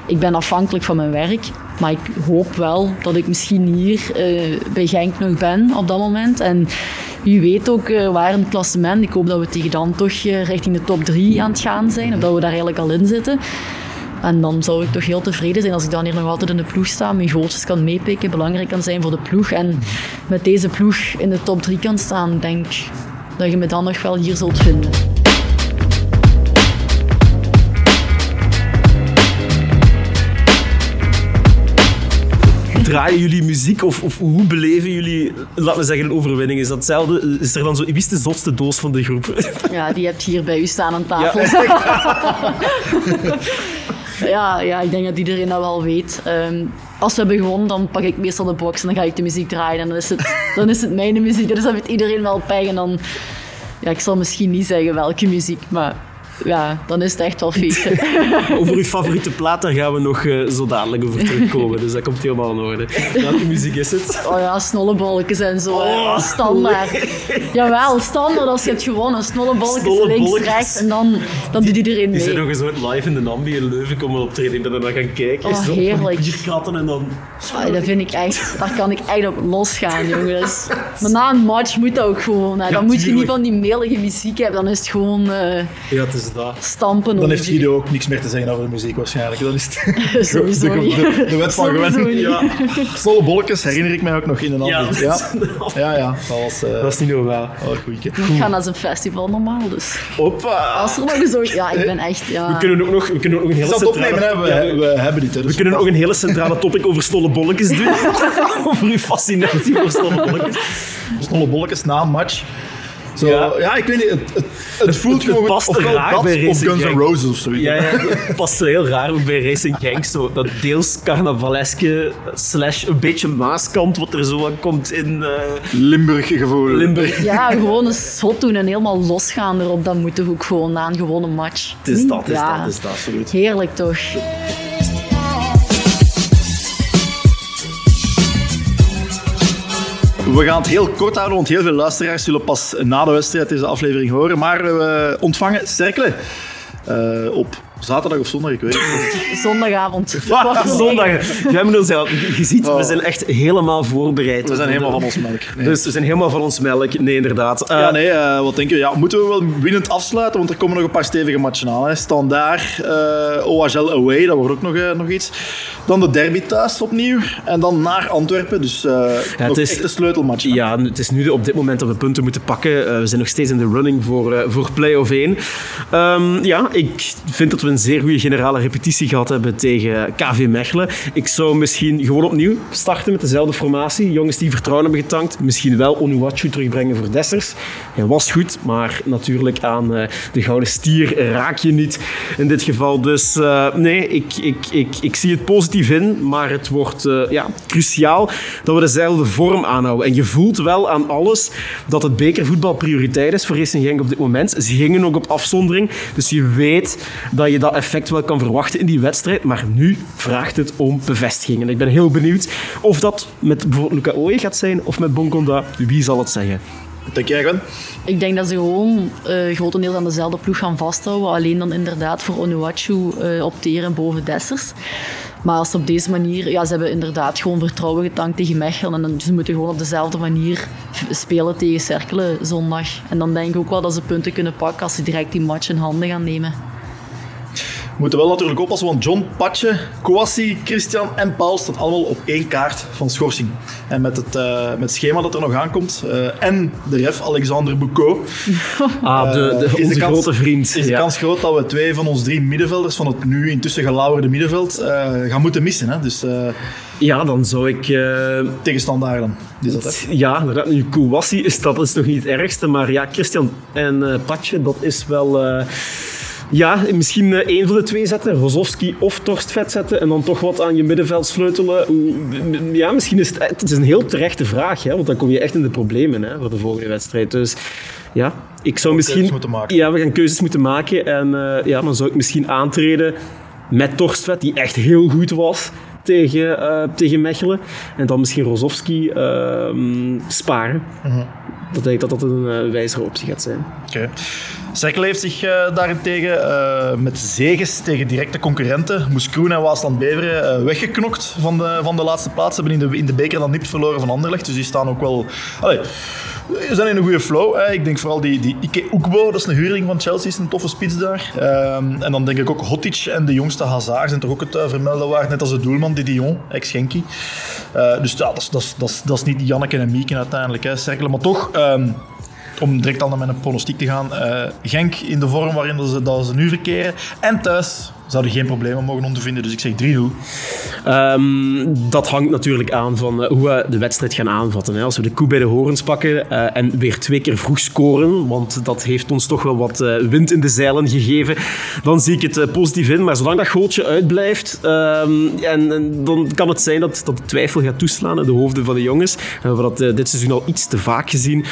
Ik ben afhankelijk van mijn werk, maar ik hoop wel dat ik misschien hier eh, bij Genk nog ben op dat moment. En wie weet ook eh, waar in het klassement. Ik hoop dat we tegen dan toch eh, richting de top 3 aan het gaan zijn, of dat we daar eigenlijk al in zitten. En dan zou ik toch heel tevreden zijn als ik dan hier nog altijd in de ploeg sta, mijn goaltjes kan meepikken, belangrijk kan zijn voor de ploeg. En met deze ploeg in de top 3 kan staan, denk dat je me dan nog wel hier zult vinden. Draaien jullie muziek of, of hoe beleven jullie, laten we zeggen, een overwinning? Is dat hetzelfde? Is er dan zo, wie is de zotste doos van de groep? Ja, die hebt hier bij u staan aan tafel. Ja, ja, ik denk dat iedereen dat wel weet. Ehm, als we hebben gewonnen, dan pak ik meestal de box en dan ga ik de muziek draaien. En dan is het, dan is het mijn muziek. Dus dan weet iedereen wel pech. En dan, ja, ik zal misschien niet zeggen welke muziek, maar ja, dan is het echt wel feestje. Over uw favoriete plaat, daar gaan we nog eh, zo dadelijk over terugkomen. Dus dat komt helemaal in orde. Welke muziek is het? Oh ja, snollebolletjes en zo. hè. standaard. Jawel, standaard als je hebt gewonnen. Snollebolletjes links, rechts. En dan, dan doet iedereen Die zijn mee. nog eens ooit live in de Nambi in Leuven komen optreden. Ik ben er naar gaan kijken. Oh, Zo die heerlijk. bierkatten en dan... Dat vind ik echt, daar kan ik echt op losgaan, jongens. Maar na een match moet dat ook gewoon. Hè. Dan moet je niet van die melige muziek hebben, dan is het gewoon eh, Ja, het is dat. stampen. Dan heeft Guido ook niks meer te zeggen over de muziek waarschijnlijk. Dat is het. Sowieso de, niet. de, de wet van. Ja. Snolle bolletjes herinner ik mij ook nog in een Ja, dat Ja, is- ja, ja, dat was... eh Dat is niet normaal. oh, goeie. Ik ga naar zijn festival normaal, dus. Hoppa! Als er nog eens ooit... Ja, ik ben echt... Ja. We kunnen ook nog, we kunnen ook nog een hele opnemen, centrale... We, Ja, we hebben dit. Hè, dus we kunnen ook een hele centrale topic over stolle bolletjes doen. over uw fascinatie voor stolle bolletjes. Snolle bolletjes na een match. Zo, Ja. ja. ik weet niet. Het, het, het voelt gewoon past ofwel raar dat bij of Racing Guns N'. Roses of zoiets. Ja, ja, het past heel raar ook bij Racing Gang. Zo, dat deels carnavaleske slash een beetje maaskant wat er zo aan komt in eh, Limburg gevoel. Limburg. Ja, gewoon een zot doen en helemaal losgaan erop. Dat moet toch ook gewoon na een gewone match. Het is dat, het is Ja. dat, het is dat, absoluut. Heerlijk toch? We gaan het heel kort houden, want heel veel luisteraars zullen pas na de wedstrijd deze aflevering horen. Maar we ontvangen Cercle eh, op zaterdag of zondag, ik weet het niet. Zondagavond. Zondag. ja, je ziet, we Oh. zijn echt helemaal voorbereid. We zijn helemaal van ons melk. Nee. Dus we zijn helemaal van ons melk. Nee, inderdaad. Eh, Ja, nee, eh, wat denk je? Ja, moeten we wel winnend afsluiten? Want er komen nog een paar stevige matchen aan. Hè. Standaard, eh OHL away, dat wordt ook nog, eh, nog iets. Dan de derby thuis opnieuw. En dan naar Antwerpen. Dus eh het nog is- echt een sleutelmatch. hè. Ja, het is nu op dit moment dat we punten moeten pakken. Eh, we zijn nog steeds in de running voor, eh, voor play-off 1. Ehm, ja, ik vind dat we een zeer goede generale repetitie gehad hebben tegen KV Mechelen. Ik zou misschien gewoon opnieuw starten met dezelfde formatie. Jongens die vertrouwen hebben getankt. Misschien wel Onuwachu terugbrengen voor Dessers. Hij was goed, maar natuurlijk aan uh, de gouden stier raak je niet in dit geval. Dus uh, nee, ik, ik, ik, ik zie het positief in, maar het wordt uh, ja, cruciaal dat we dezelfde vorm aanhouden. En je voelt wel aan alles dat het bekervoetbal prioriteit is voor Racing Genk op dit moment. Ze gingen ook op afzondering, dus je weet dat je dat effect wel kan verwachten in die wedstrijd. Maar nu vraagt het om bevestiging. En ik ben heel benieuwd of dat met bijvoorbeeld Luca Ooye gaat zijn of met Bonkonda. Wie zal het zeggen? Denk jij, Gwen? Ik denk dat ze gewoon uh, grotendeels aan dezelfde ploeg gaan vasthouden. Alleen dan inderdaad voor Onuachu uh, opteren boven Dessers. Maar als ze op deze manier... Ja, ze hebben inderdaad gewoon vertrouwen getankt tegen Mechelen. En ze moeten gewoon op dezelfde manier spelen tegen Cerkelen zondag. En dan denk ik ook wel dat ze punten kunnen pakken als ze direct die match in handen gaan nemen. We moeten wel natuurlijk oppassen, want John, Patje, Kouassi, Christian en Paul staan allemaal op één kaart van schorsing. En met het, uh, met schema dat er nog aankomt, uh, en de ref Alexander Boucault. Ah, de, de, onze de kans, grote vriend. Is de kans groot dat we twee van ons drie middenvelders van het nu intussen gelauwerde middenveld gaan moeten missen. Hè? Dus, ja, dan zou ik... Tegenstandaar dan. Is dat, hè? Ja, nu Kouassi is dat is toch niet het ergste, maar ja, Christian en Patje, dat is wel... Ja, misschien eh, één van de twee zetten. Rozovski of Torstvet zetten. En dan toch wat aan je middenveld sleutelen. Ja, misschien is het... Het is een heel terechte vraag. Hè, want dan kom je echt in de problemen hè, voor de volgende wedstrijd. Dus ja, ik zou misschien... Ja, we gaan keuzes moeten maken. En uh, ja, dan zou ik misschien aantreden met Torstvet, die echt heel goed was tegen, uh, tegen Mechelen. En dan misschien Rozovski uh, sparen. -huh. Dat denk ik dat dat een wijzere optie gaat zijn. Oké. Okay. Sekkel heeft zich uh, daarentegen uh, met zegens tegen directe concurrenten, Moeskroen en Waasland-Beveren, uh, weggeknokt van de, van de laatste plaats. Ze hebben in de, in de beker dan nipt verloren van Anderlecht, dus die staan ook wel... Allee, ze zijn in een goede flow. Ik denk vooral die, die Ike Oekbo, dat is een huurling van Chelsea, is een toffe spits daar. Um, en dan denk ik ook Hotic en de jongste Hazard zijn toch ook het vermelden waard, net als de doelman, die Dion, ex-Genki. Dus ja, dat is, niet Janneke en Mieke uiteindelijk, hè. Maar toch... Um, om direct al naar mijn pronostiek te gaan. Uh, Genk in de vorm waarin ze, dat ze nu verkeren. En thuis zouden geen problemen mogen ondervinden. Dus ik zeg 3-0. Um, ehm, dat hangt natuurlijk aan van uh, hoe we de wedstrijd gaan aanvatten. Hè. Als we de koe bij de horens pakken uh, en weer twee keer vroeg scoren, want dat heeft ons toch wel wat uh, wind in de zeilen gegeven, dan zie ik het positief in. Maar zolang dat gootje uitblijft, um, en, dan kan het zijn dat, dat de twijfel gaat toeslaan in de hoofden van de jongens. We hebben dat dit seizoen al iets te vaak gezien.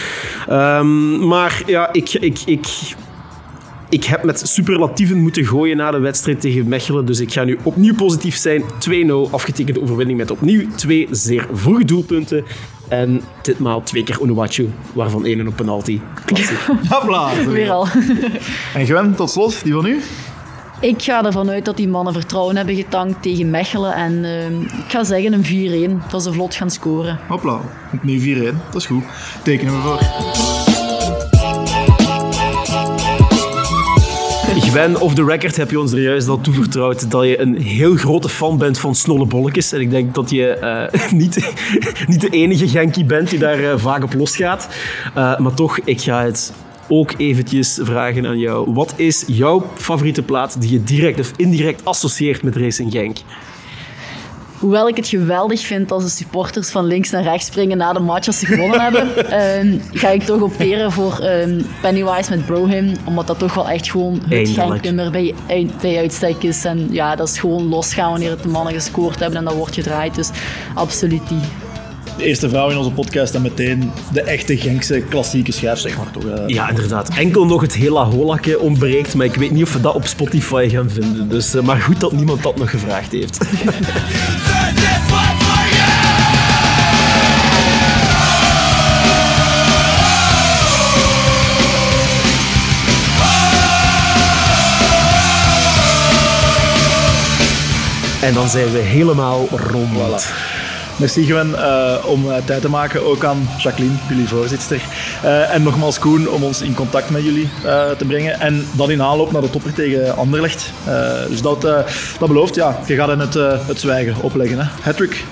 Um, maar ja, ik... ik, ik ik heb met superlatieven moeten gooien na de wedstrijd tegen Mechelen. Dus ik ga nu opnieuw positief zijn. 2-0 afgetekende overwinning met opnieuw twee zeer vroege doelpunten. En ditmaal twee keer Onuwachu, waarvan één op penalty. Hopla! Weer al. En Gwen, tot slot, die van u? Ik ga ervan uit dat die mannen vertrouwen hebben getankt tegen Mechelen. En uh, ik ga zeggen een 4-1, dat ze vlot gaan scoren. Hopla, opnieuw 4-1, dat is goed. Tekenen we voor. Gwen, off the record heb je ons er juist al toevertrouwd dat je een heel grote fan bent van snolle bolletjes. En ik denk dat je uh, niet, niet de enige Genkie bent die daar uh, vaak op losgaat. Uh, maar toch, ik ga het ook eventjes vragen aan jou. Wat is jouw favoriete plaat die je direct of indirect associeert met Racing Genk? Hoewel ik het geweldig vind als de supporters van links naar rechts springen na de match als ze gewonnen hebben, um, ga ik toch opteren voor um, Pennywise met Brohim. Omdat dat toch wel echt gewoon het Genk-nummer bij, bij uitstek is. En ja, dat is gewoon losgaan wanneer het de mannen gescoord hebben en dan wordt gedraaid. Dus absoluut die de eerste vrouw in onze podcast en meteen de echte Genkse klassieke schijf, zeg maar toch. Uh. Ja, inderdaad. Enkel nog het Hela Holake ontbreekt, maar ik weet niet of we dat op Spotify gaan vinden. Dus, uh, maar goed dat niemand dat nog gevraagd heeft. En dan zijn we helemaal rond. Voilà. Merci Gwen uh, om uh, tijd te maken. Ook aan Jacqueline, jullie voorzitter. Uh, en nogmaals Koen om ons in contact met jullie te brengen. En dan in aanloop naar de topper tegen Anderlecht. dus dat, dat belooft, ja, je gaat in het, het zwijgen opleggen. Hattrick.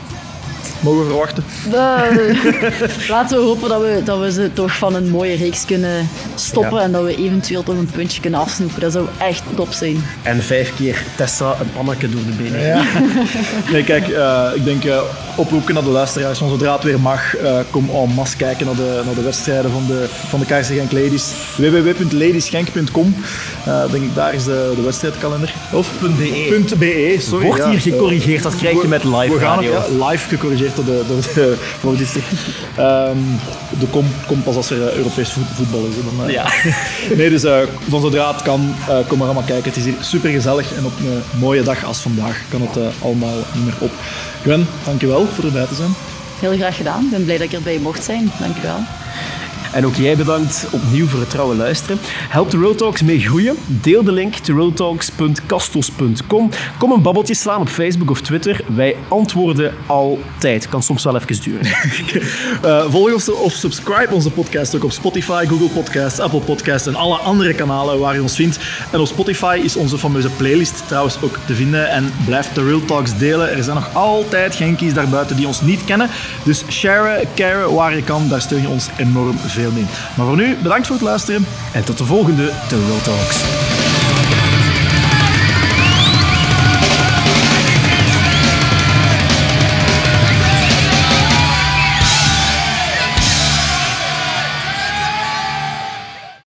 Mogen we verwachten. Eh, laten we hopen dat we, dat we ze toch van een mooie reeks kunnen stoppen Ja. en dat we eventueel toch een puntje kunnen afsnoepen. Dat zou echt top zijn. En vijf keer Tessa een panneke door de benen. Ja. Nee, kijk, eh, ik denk eh, oproepen naar de luisteraars. Van zodra het weer mag, eh, kom en masse kijken naar de, naar de wedstrijden van de, van de KRC Genk Ladies. www.ladiesgenk.com. Eh, denk ik, daar is de, de wedstrijdkalender. Of .be. .be, sorry. Wordt ja. hier gecorrigeerd, dat krijg je met live we gaan radio. live gecorrigeerd door de, door de. Ehm de kom, kom pas als er eh, Europees voet- voetbal is. Dan, eh. Ja. Nee, dus eh, van zodra het kan, eh, kom maar allemaal kijken. Het is hier super gezellig en op een mooie dag als vandaag kan het allemaal niet meer op. Gwen, dankjewel voor erbij te zijn. Heel graag gedaan. Ik ben blij dat ik erbij mocht zijn. Dank u wel. En ook jij bedankt opnieuw voor het trouwe luisteren. Help de Road Talks mee groeien. Deel de link to roadtalks.castos.com. Kom een babbeltje slaan op Facebook of Twitter. Wij antwoorden altijd. Kan soms wel even duren. Eh, volg of, of subscribe onze podcast ook op Spotify, Google Podcasts, Apple Podcasts en alle andere kanalen waar je ons vindt. En op Spotify is onze fameuze playlist trouwens ook te vinden. En blijf de Real Talks delen. Er zijn nog altijd Genkies daarbuiten die ons niet kennen. Dus sharen, caren waar je kan. Daar steun je ons enorm veel mee. Maar voor nu, bedankt voor het luisteren. En tot de volgende The Road Talks.